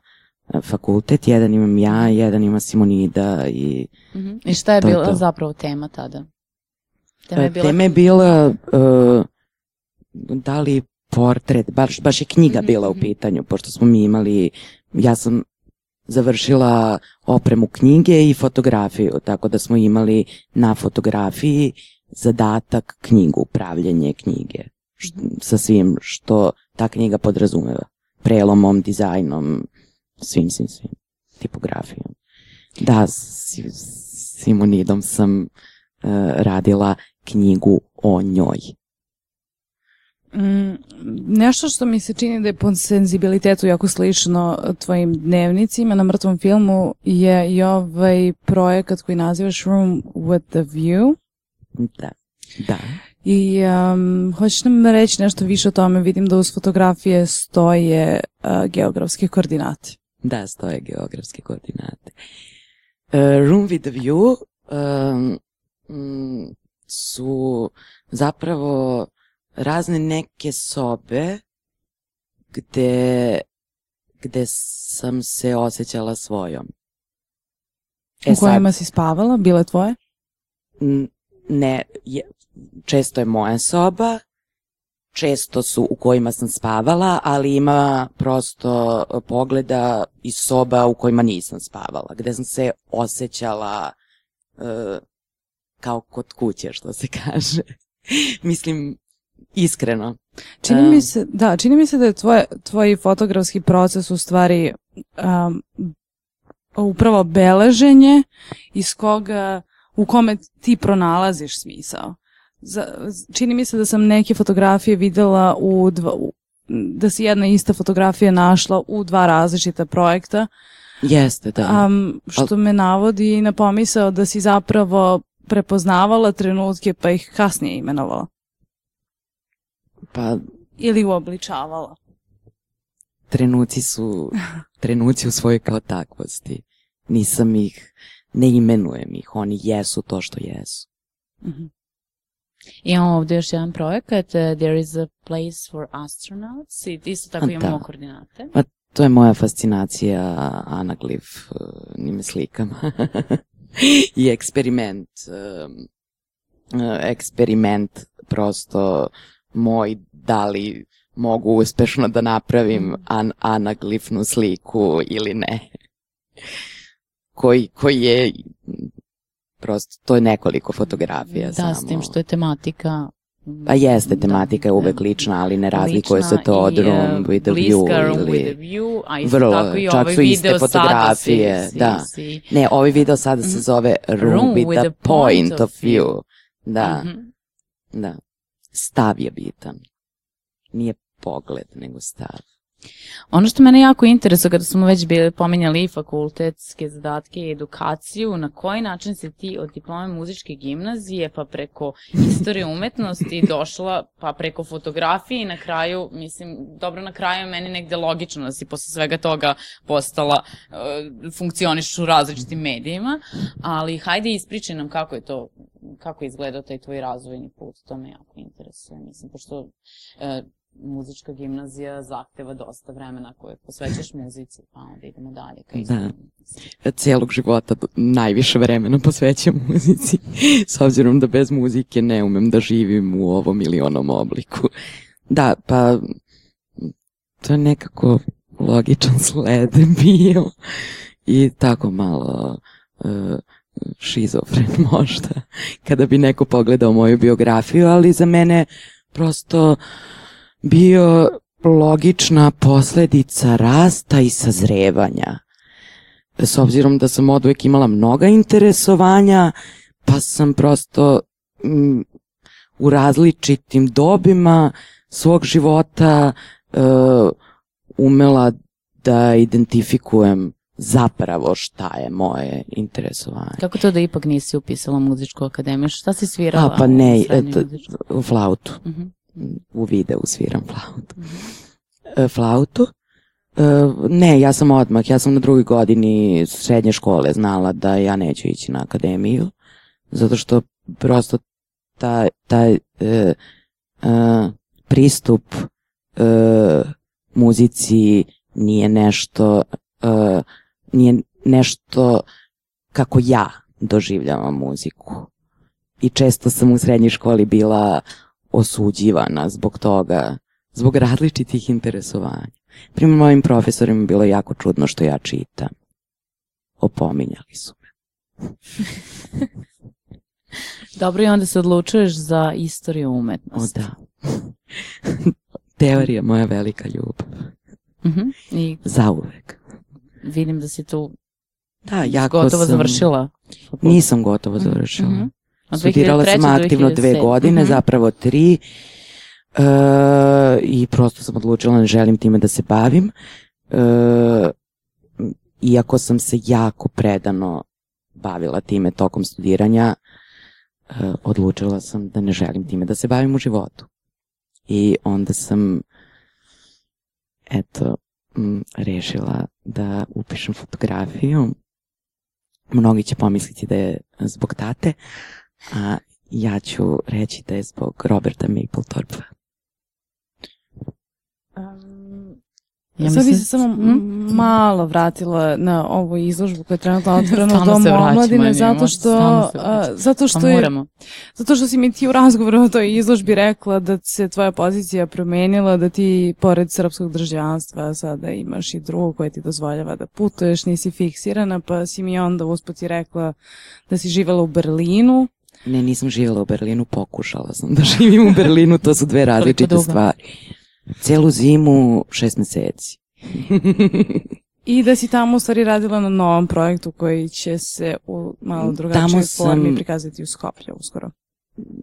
e, fakultet, jedan imam ja, jedan ima Simonida i Mhm. I šta je to bila to. zapravo tema tada? Tema je bila... tema je bila da li portret, baš, baš je knjiga Mhm, bila u mhm. pitanju, pošto smo mi imali, ja sam završila opremu knjige i fotografiju, tako da smo imali na fotografiji zadatak knjigu, upravljanje knjige, š- sa svim što ta knjiga podrazumeva. Prelomom, dizajnom, svim, svim, svim. Tipografijom. Da, s Simonidom sam e, radila knjigu o njoj. Mm, nešto što mi se čini da je po senzibilitetu jako slično tvojim dnevnicima na mrtvom filmu je i ovaj projekat koji nazivaš Room with the View. Da. Da. I um, hoćeš nam reći nešto više o tome? Vidim da uz fotografije stoje uh, geografske koordinate. Da, stoje geografske koordinate. Uh, room with the view um, mm, su zapravo razne neke sobe gde, gde sam se osjećala svojom. u kojima si spavala? Bile tvoje? N- ne, je, često je moja soba, često su u kojima sam spavala, ali ima prosto pogleda iz soba u kojima nisam spavala, gde sam se osjećala e, kao kod kuće, što se kaže. Mislim, iskreno. Čini mi se, da, čini mi se da je tvoj, tvoj fotografski proces u stvari um, upravo beleženje iz koga, u kome ti pronalaziš smisao. Za, čini mi se da sam neke fotografije videla u dva, u, da si jedna ista fotografija našla u dva različita projekta, Jeste, da. um, što me navodi na pomisao da si zapravo prepoznavala trenutke pa ih kasnije imenovala Pa ili uobličavala. trenuci su trenuci u svojoj kao takvosti. Nisam ih, ne imenujem ih, oni jesu to što jesu. Mhm. Imamo ovdje još jedan projekat, uh, There is a place for astronauts, i isto tako imamo da. koordinate. Pa to je moja fascinacija anaglif uh, njime slikama. I eksperiment. um, uh, eksperiment prosto moj da li mogu uspešno da napravim an anaglifnu sliku ili ne. koji, koji je prosto, to je nekoliko fotografija Da, samo. s tim što je tematika Pa jeste, tematika je uvek lična, ali ne razlikuje se to od i, room e, with the bliska view room ili... with the view, a isto Vrlo, tako i čak ovaj su iste fotografije, si- da. si- Ne, ovaj video sada se Mhm. zove Room, Room with, with the, the point, point of view. view. Da, Mhm. da. Stav je bitan. Nije pogled, nego stav. Ono što mene jako interesuje kada smo već bili pominjali i fakultetske zadatke i edukaciju, na koji način si ti od diplome muzičke gimnazije pa preko istorije umetnosti došla pa preko fotografije i na kraju, mislim, dobro na kraju je meni negde logično da si posle svega toga postala, uh, funkcioniš u različitim medijima, ali hajde ispričaj nam kako je to, kako je izgledao taj tvoj razvojni put, to me jako interesuje, mislim, pošto uh, muzička gimnazija zahteva dosta vremena koje posvećaš muzici, pa onda idemo dalje ka Da. Cijelog života najviše vremena posvećam muzici, s obzirom da bez muzike ne umem da živim u ovom ili onom obliku. Da, pa to je nekako logičan sled bio i tako malo uh, šizofren možda kada bi neko pogledao moju biografiju, ali za mene prosto bio logična posledica rasta i sazrevanja. S obzirom da sam od uvek imala mnoga interesovanja, pa sam prosto mm, u različitim dobima svog života e, umela da identifikujem zapravo šta je moje interesovanje. Kako to da ipak nisi upisala muzičku akademiju? Šta si svirala? A, pa ne, et, u flautu. U videu sviram flautu. E, flautu? E, ne, ja sam odmah, ja sam na drugoj godini srednje škole znala da ja neću ići na akademiju, zato što prosto taj, taj e, e, pristup e, muzici nije nešto e, nije nešto kako ja doživljavam muziku. I često sam u srednjoj školi bila osuđivana zbog toga, zbog različitih interesovanja. Primjer, mojim profesorima bilo jako čudno što ja čitam. Opominjali su me. Dobro, i onda se odlučuješ za istoriju umetnosti. O da. Teorija moja velika ljubav. Mhm. I Zauvek. vidim da si tu Da, jako gotovo sam... završila. Nisam gotovo završila. Mhm. Od Studirala 2003. sam aktivno dve 2007. godine, Mhm. zapravo tri. E, I prosto sam odlučila ne želim time da se bavim. E, iako sam se jako predano bavila time tokom studiranja, e, odlučila sam da ne želim time da se bavim u životu. I onda sam eto, m, rešila da upišem fotografiju. Mnogi će pomisliti da je zbog tate, a ja ću reći da je zbog Roberta Mapplethorpa. Ja Sad bi se samo Mhm. malo vratila na ovu izložbu koja je trenutno otvorena u Domu omladine, zato što, a, vraćamo. zato što Pa je, moramo. zato što si mi ti u razgovoru o toj izložbi rekla da se tvoja pozicija promenila, da ti pored srpskog državljanstva sada imaš i drugo koje ti dozvoljava da putuješ, nisi fiksirana, pa si mi onda usput i rekla da si živjela u Berlinu, Ne, nisam živjela u Berlinu, pokušala sam da živim u Berlinu, to su dve različite stvari. Celu zimu, šest meseci. I da si tamo u stvari radila na novom projektu koji će se u malo drugačijoj Tamo sam- formi prikazati u Skoplju uskoro.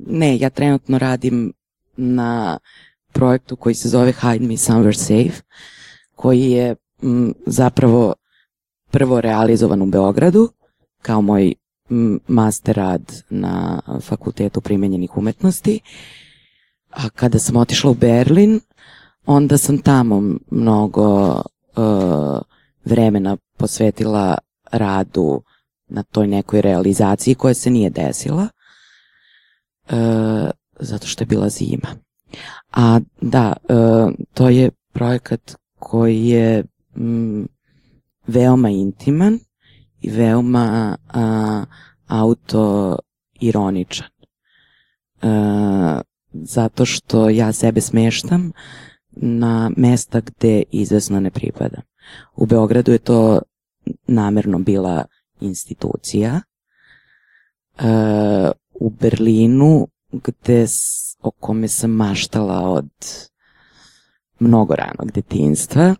Ne, ja trenutno radim na projektu koji se zove Hide Me Somewhere Safe, koji je m, zapravo prvo realizovan u Beogradu kao moj master rad na Fakultetu primenjenih umetnosti. A kada sam otišla u Berlin, onda sam tamo mnogo uh, vremena posvetila radu na toj nekoj realizaciji koja se nije desila e, zato što je bila zima. A da, e, to je projekat koji je mm, veoma intiman i veoma a, autoironičan. E, zato što ja sebe smeštam na mesta gde izvesno ne pripadam. U Beogradu je to namerno bila institucija. E, u Berlinu gde o kome sam maštala od mnogo ranog detinstva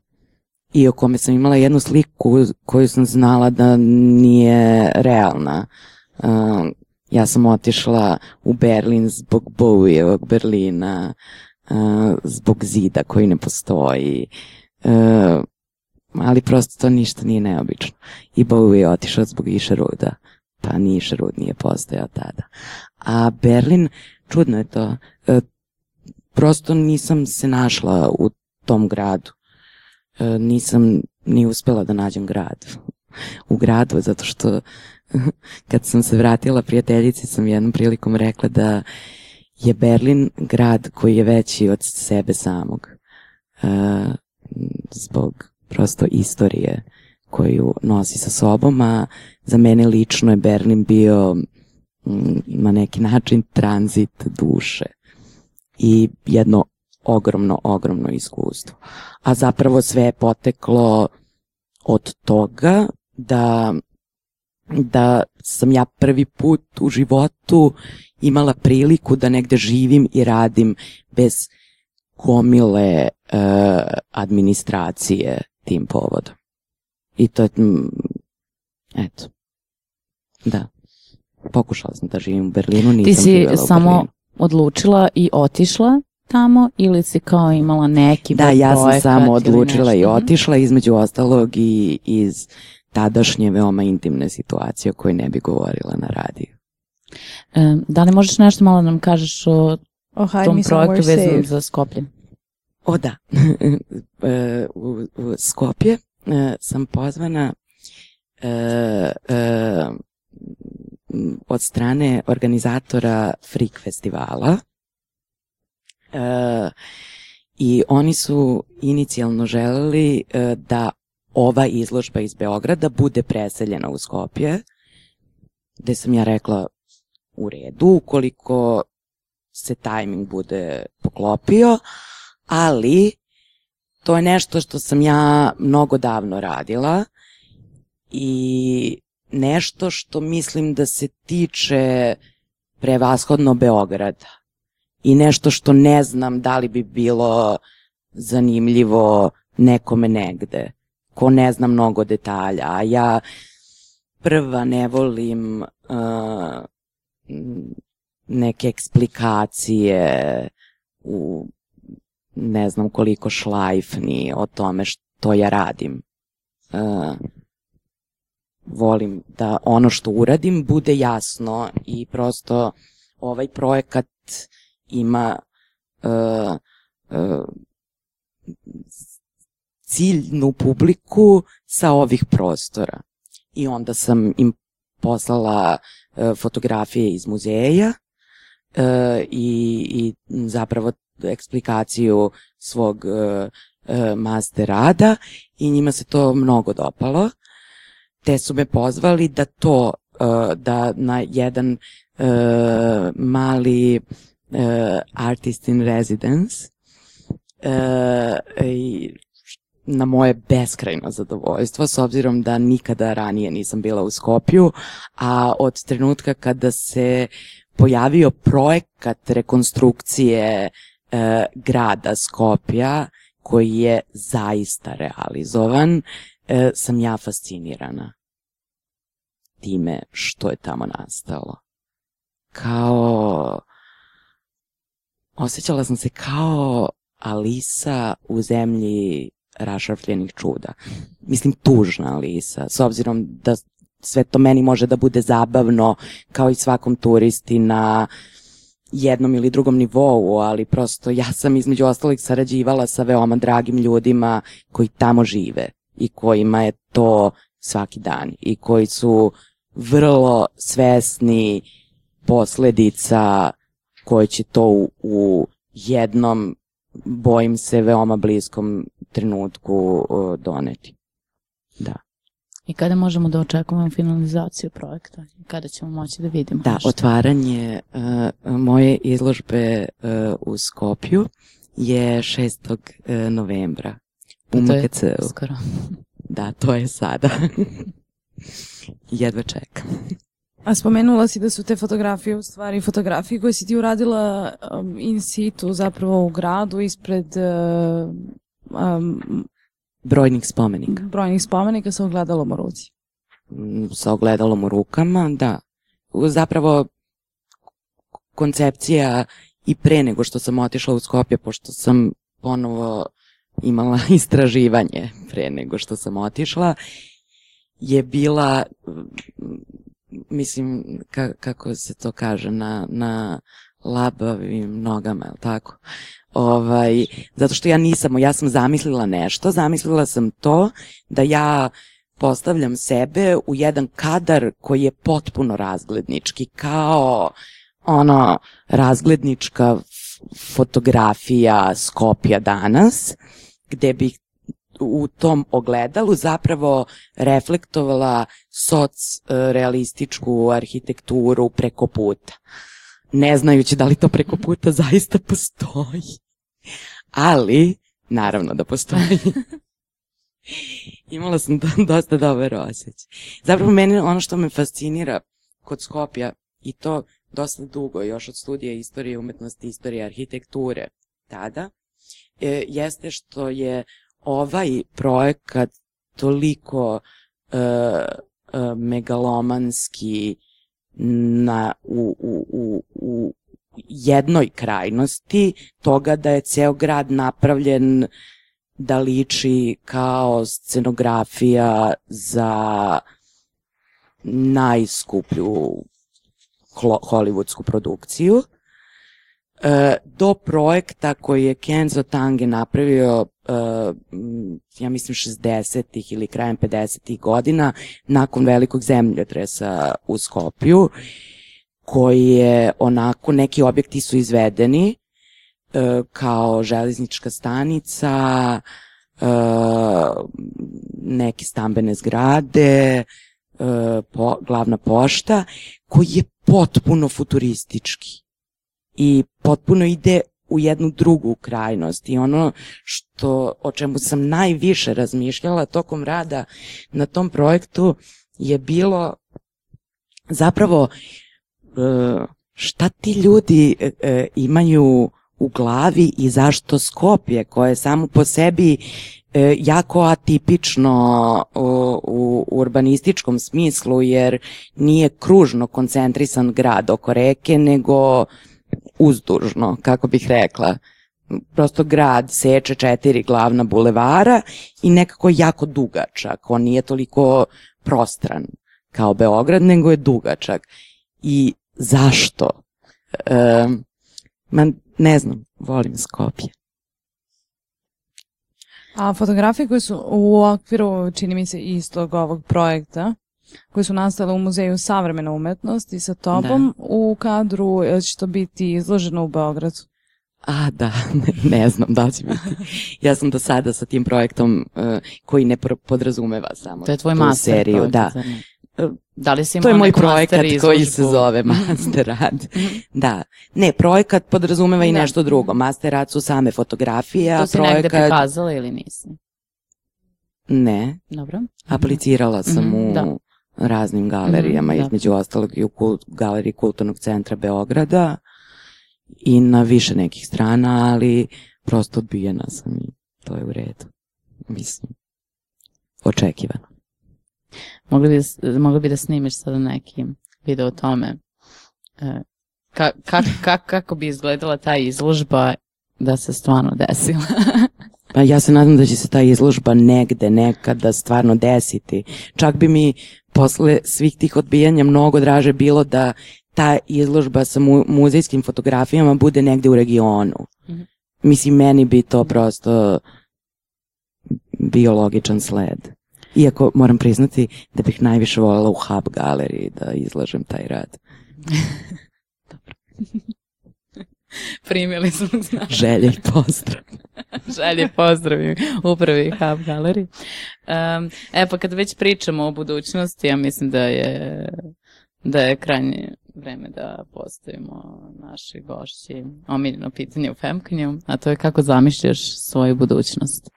i o kome sam imala jednu sliku koju sam znala da nije realna. E, ja sam otišla u Berlin zbog Bowievog Berlina, e, zbog zida koji ne postoji, e, ali prosto to ništa nije neobično. I Bowie je otišao zbog Išeruda, pa ni Išerud nije postojao tada. A Berlin, čudno je to, e, prosto nisam se našla u tom gradu. E, nisam ni uspela da nađem grad u gradu, zato što kad sam se vratila prijateljici sam jednom prilikom rekla da je Berlin grad koji je veći od sebe samog. E, zbog prosto istorije koju nosi sa sobom, a za mene lično je Berlin bio mm, na neki način tranzit duše i jedno ogromno, ogromno iskustvo. A zapravo sve je poteklo od toga da da sam ja prvi put u životu imala priliku da negde živim i radim bez gomile e, administracije tim povodom. I to je, mm, eto, da. Pokušala sam da živim u Berlinu, nisam Ti si samo odlučila i otišla tamo ili si kao imala neki Da, ja sam samo odlučila i? Mhm. otišla, između ostalog i iz tadašnje veoma intimne situacije o kojoj ne bi govorila na radiju. E, da li možeš nešto malo da nam kažeš o O Hide tom projektu vezanom za Skoplje? O da, E, u, u Skopje e, sam pozvana e, e, od strane organizatora Freak festivala i oni su inicijalno želeli e, da ova izložba iz Beograda bude preseljena u Skopje, gde sam ja rekla u redu, ukoliko se tajming bude poklopio, ali to je nešto što sam ja mnogo davno radila i nešto što mislim da se tiče prevashodno Beograda i nešto što ne znam da li bi bilo zanimljivo nekome negde, ko ne zna mnogo detalja, a ja prva ne volim uh, neke eksplikacije u ne znam koliko šlajfni o tome što ja radim. Uh, volim da ono što uradim bude jasno i prosto ovaj projekat ima uh, uh, ciljnu publiku sa ovih prostora. I onda sam im poslala uh, fotografije iz muzeja uh, i, i zapravo eksplikaciju svog uh, master rada i njima se to mnogo dopalo. Te su me pozvali da to, da na jedan mali artist in residence uh, i na moje beskrajno zadovoljstvo, s obzirom da nikada ranije nisam bila u Skopju, a od trenutka kada se pojavio projekat rekonstrukcije e, grada Skopja, koji je zaista realizovan, e, sam ja fascinirana time što je tamo nastalo. Kao... Osjećala sam se kao Alisa u zemlji rašrfljenih čuda. Mislim, tužna Alisa, s obzirom da sve to meni može da bude zabavno, kao i svakom turisti na jednom ili drugom nivou, ali prosto ja sam između ostalih sarađivala sa veoma dragim ljudima koji tamo žive i kojima je to svaki dan i koji su vrlo svesni posledica koje će to u, u jednom bojim se veoma bliskom trenutku uh, doneti. Da. I kada možemo da očekujemo finalizaciju projekta? Kada ćemo moći da vidimo? Da, nešto? otvaranje uh, moje izložbe uh, u Skopju je 6. Uh, novembra u MKC-u. skoro. Da, to je sada. Jedva čekam. A spomenula si da su te fotografije u stvari fotografije koje si ti uradila um, in situ zapravo u gradu ispred uh, um, Brojnih spomenika. brojnih spomenika sa ogledalom u ruci. Mm, Sa ogledalom u rukama, da. Zapravo, koncepcija i pre nego što sam otišla u Skopje, pošto sam ponovo imala istraživanje pre nego što sam otišla, je bila, mislim, ka, kako se to kaže, na, na labavim nogama, je tako? Ovaj, zato što ja nisam, ja sam zamislila nešto, zamislila sam to da ja postavljam sebe u jedan kadar koji je potpuno razglednički, kao ono razglednička fotografija Skopja danas, gde bih u tom ogledalu zapravo reflektovala soc e, realističku arhitekturu preko puta. Ne znajući da li to preko puta zaista postoji. Ali, naravno da postoji. Imala sam do, dosta dobar osjećaj. Zapravo meni ono što me fascinira kod Skopja i to dosta dugo, još od studija istorije umetnosti, istorije arhitekture tada, e, jeste što je ovaj projekat toliko e, e, megalomanski na, u, u, u, u jednoj krajnosti toga da je ceo grad napravljen da liči kao scenografija za najskuplju hollywoodsku produkciju do projekta koji je Kenzo Tange napravio e, ja mislim 60-ih ili krajem 50-ih godina nakon velikog zemljotresa u Skopju koji je onako neki objekti su izvedeni e, kao železnička stanica e, neke stambene zgrade e, po, glavna pošta koji je potpuno futuristički i potpuno ide u jednu drugu krajnost. I ono što o čemu sam najviše razmišljala tokom rada na tom projektu je bilo zapravo e, šta ti ljudi e, e, imaju u glavi i zašto Skopje koje samo po sebi jako atipično u urbanističkom smislu jer nije kružno koncentrisan grad oko reke nego uzdužno, kako bih rekla. Prosto grad seče četiri glavna bulevara i nekako jako dugačak. On nije toliko prostran kao Beograd, nego je dugačak. I zašto? E, ma, ne znam, volim Skopje. A fotografije koje su u okviru, čini mi se, istog ovog projekta, koje su nastale u Muzeju savremene umetnosti sa tobom da. u kadru, će to biti izloženo u Beogradu? A, da, ne, ne znam da će biti. Ja sam do sada sa tim projektom uh, koji ne podrazumeva samo to je tvoj master seriju. Projekt, da. Da li si To je moj projekat koji se zove Master rad. Mhm. da. Ne, projekat podrazumeva i da. nešto drugo. Master rad su same fotografije, to si projekat... negde prikazala ili nisi? Ne. Dobro. Aplicirala sam mm -hmm. u da. Raznim galerijama, mm -hmm, između da. ostalog i u kult, galeriji Kulturnog centra Beograda i na više nekih strana, ali prosto odbijena sam i to je u redu. Mislim, očekivano. Mogli bi, mogli bi da snimiš sada neki video o tome e, ka, ka, ka, kako bi izgledala ta izložba da se stvarno desila. Pa ja se nadam da će se ta izložba negde, nekada stvarno desiti. Čak bi mi posle svih tih odbijanja mnogo draže bilo da ta izložba sa mu, muzejskim fotografijama bude negde u regionu. Mm -hmm. Mislim, meni bi to prosto bio logičan sled. Iako moram priznati da bih najviše voljela u Hub galeriji da izlažem taj rad. Dobro. Primili smo znači. Želje i pozdrav. Želje i pozdrav upravi Hub galeriji. Um, e pa kad već pričamo o budućnosti, ja mislim da je da je krajnje vreme da postavimo naši gošći omiljeno pitanje u Femkanju, a to je kako zamišljaš svoju budućnost?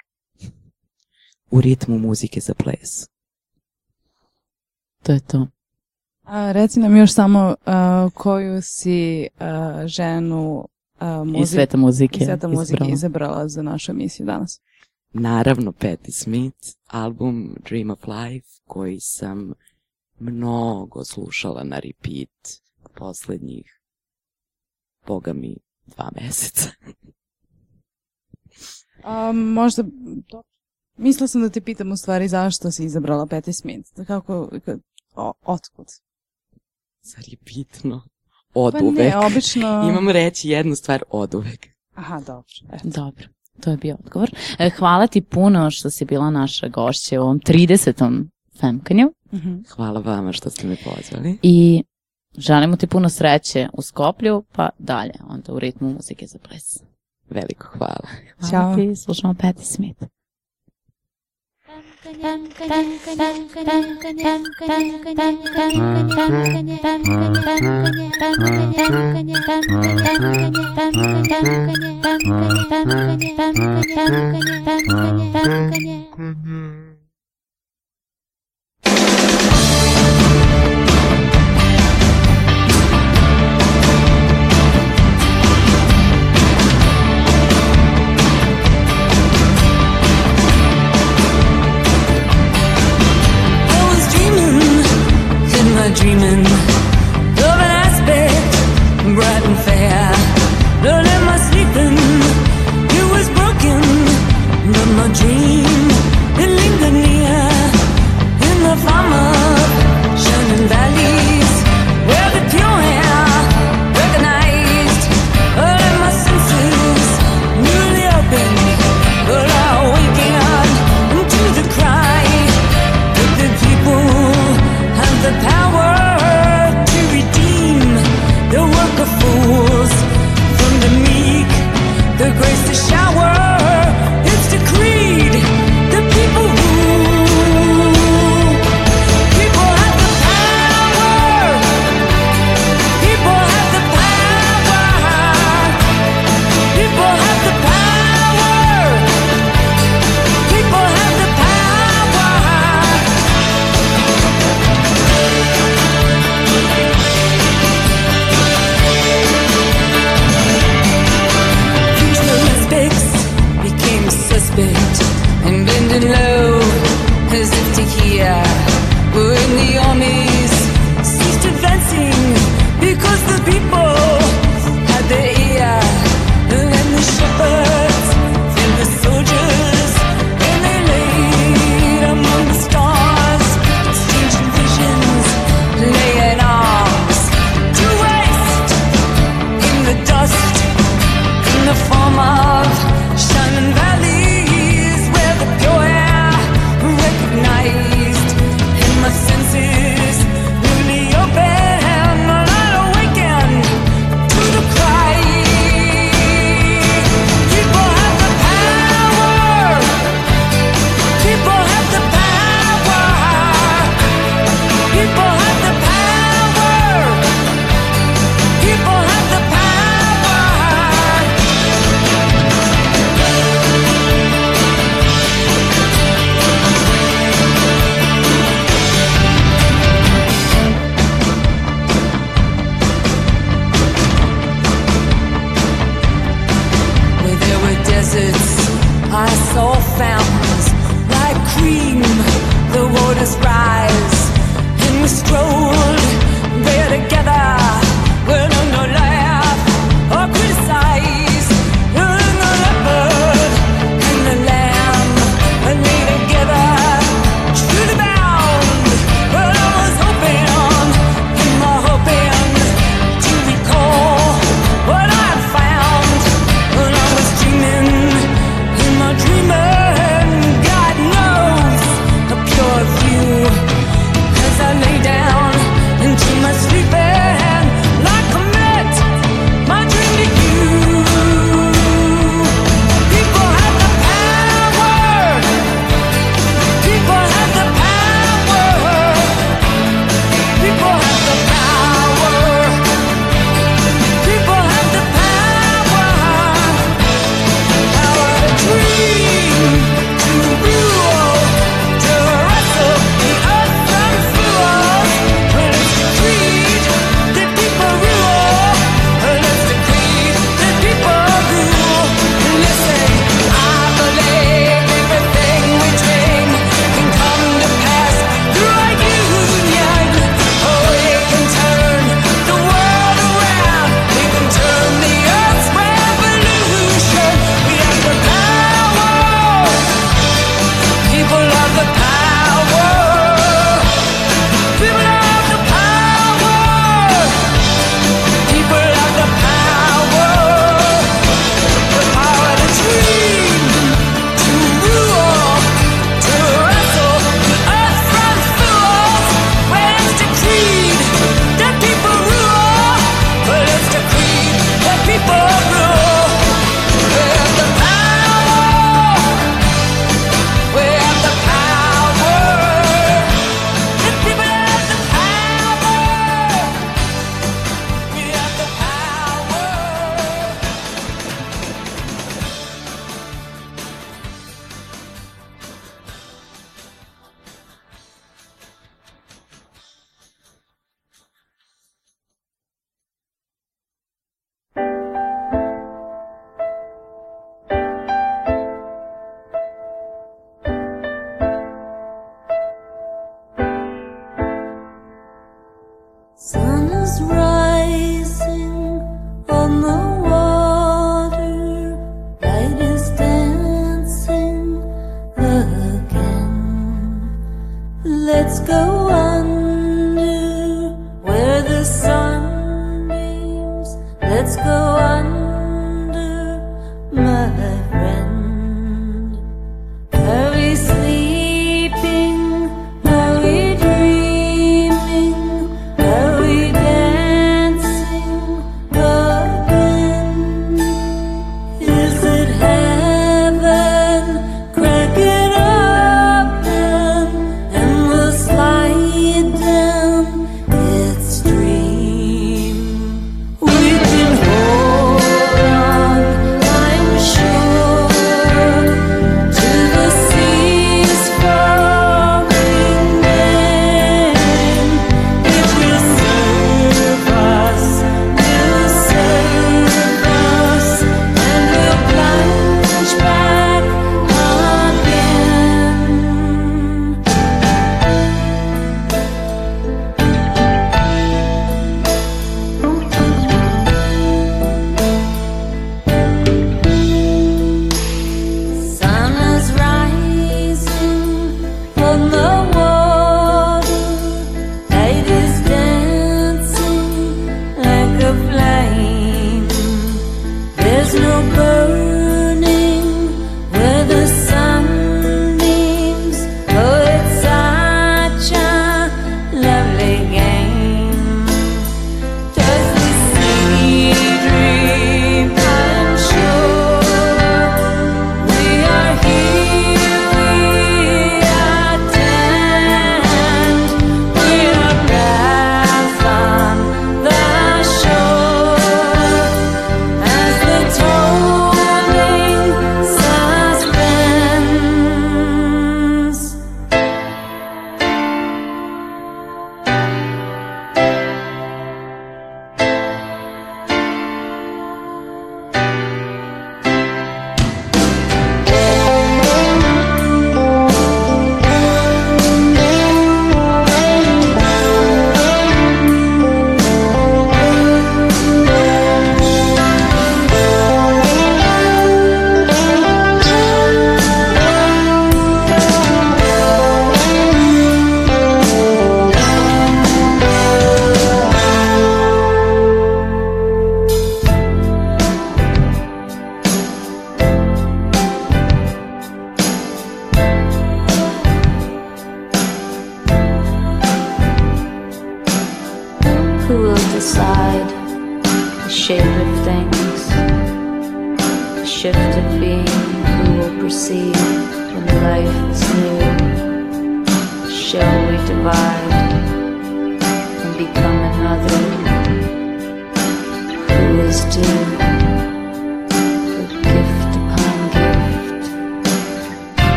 u ritmu muzike za ples. To je to. A, reci nam još samo uh, koju si uh, ženu uh, muzik, i sveta muzike, i sveta muzike izabrala. izabrala za našu emisiju danas. Naravno Patti Smith, album Dream of Life, koji sam mnogo slušala na repeat poslednjih, boga mi, dva meseca. um, možda, dobro. Mislila sam da te pitam u stvari zašto si izabrala Patti Smith. Kako, o, otkud? Zar je bitno? Od pa uvek. ne, obično... Imam reći jednu stvar od uvek. Aha, dobro. Eto. Dobro. To je bio odgovor. E, hvala ti puno što si bila naša gošća u ovom 30. Femkanju. Mm -hmm. Hvala vama što ste me pozvali. I želimo ti puno sreće u Skoplju, pa dalje, onda u ritmu muzike za ples. Veliko hvala. Hvala Ćao. ti, slušamo Patti Smith. Mm-hmm.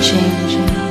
changing.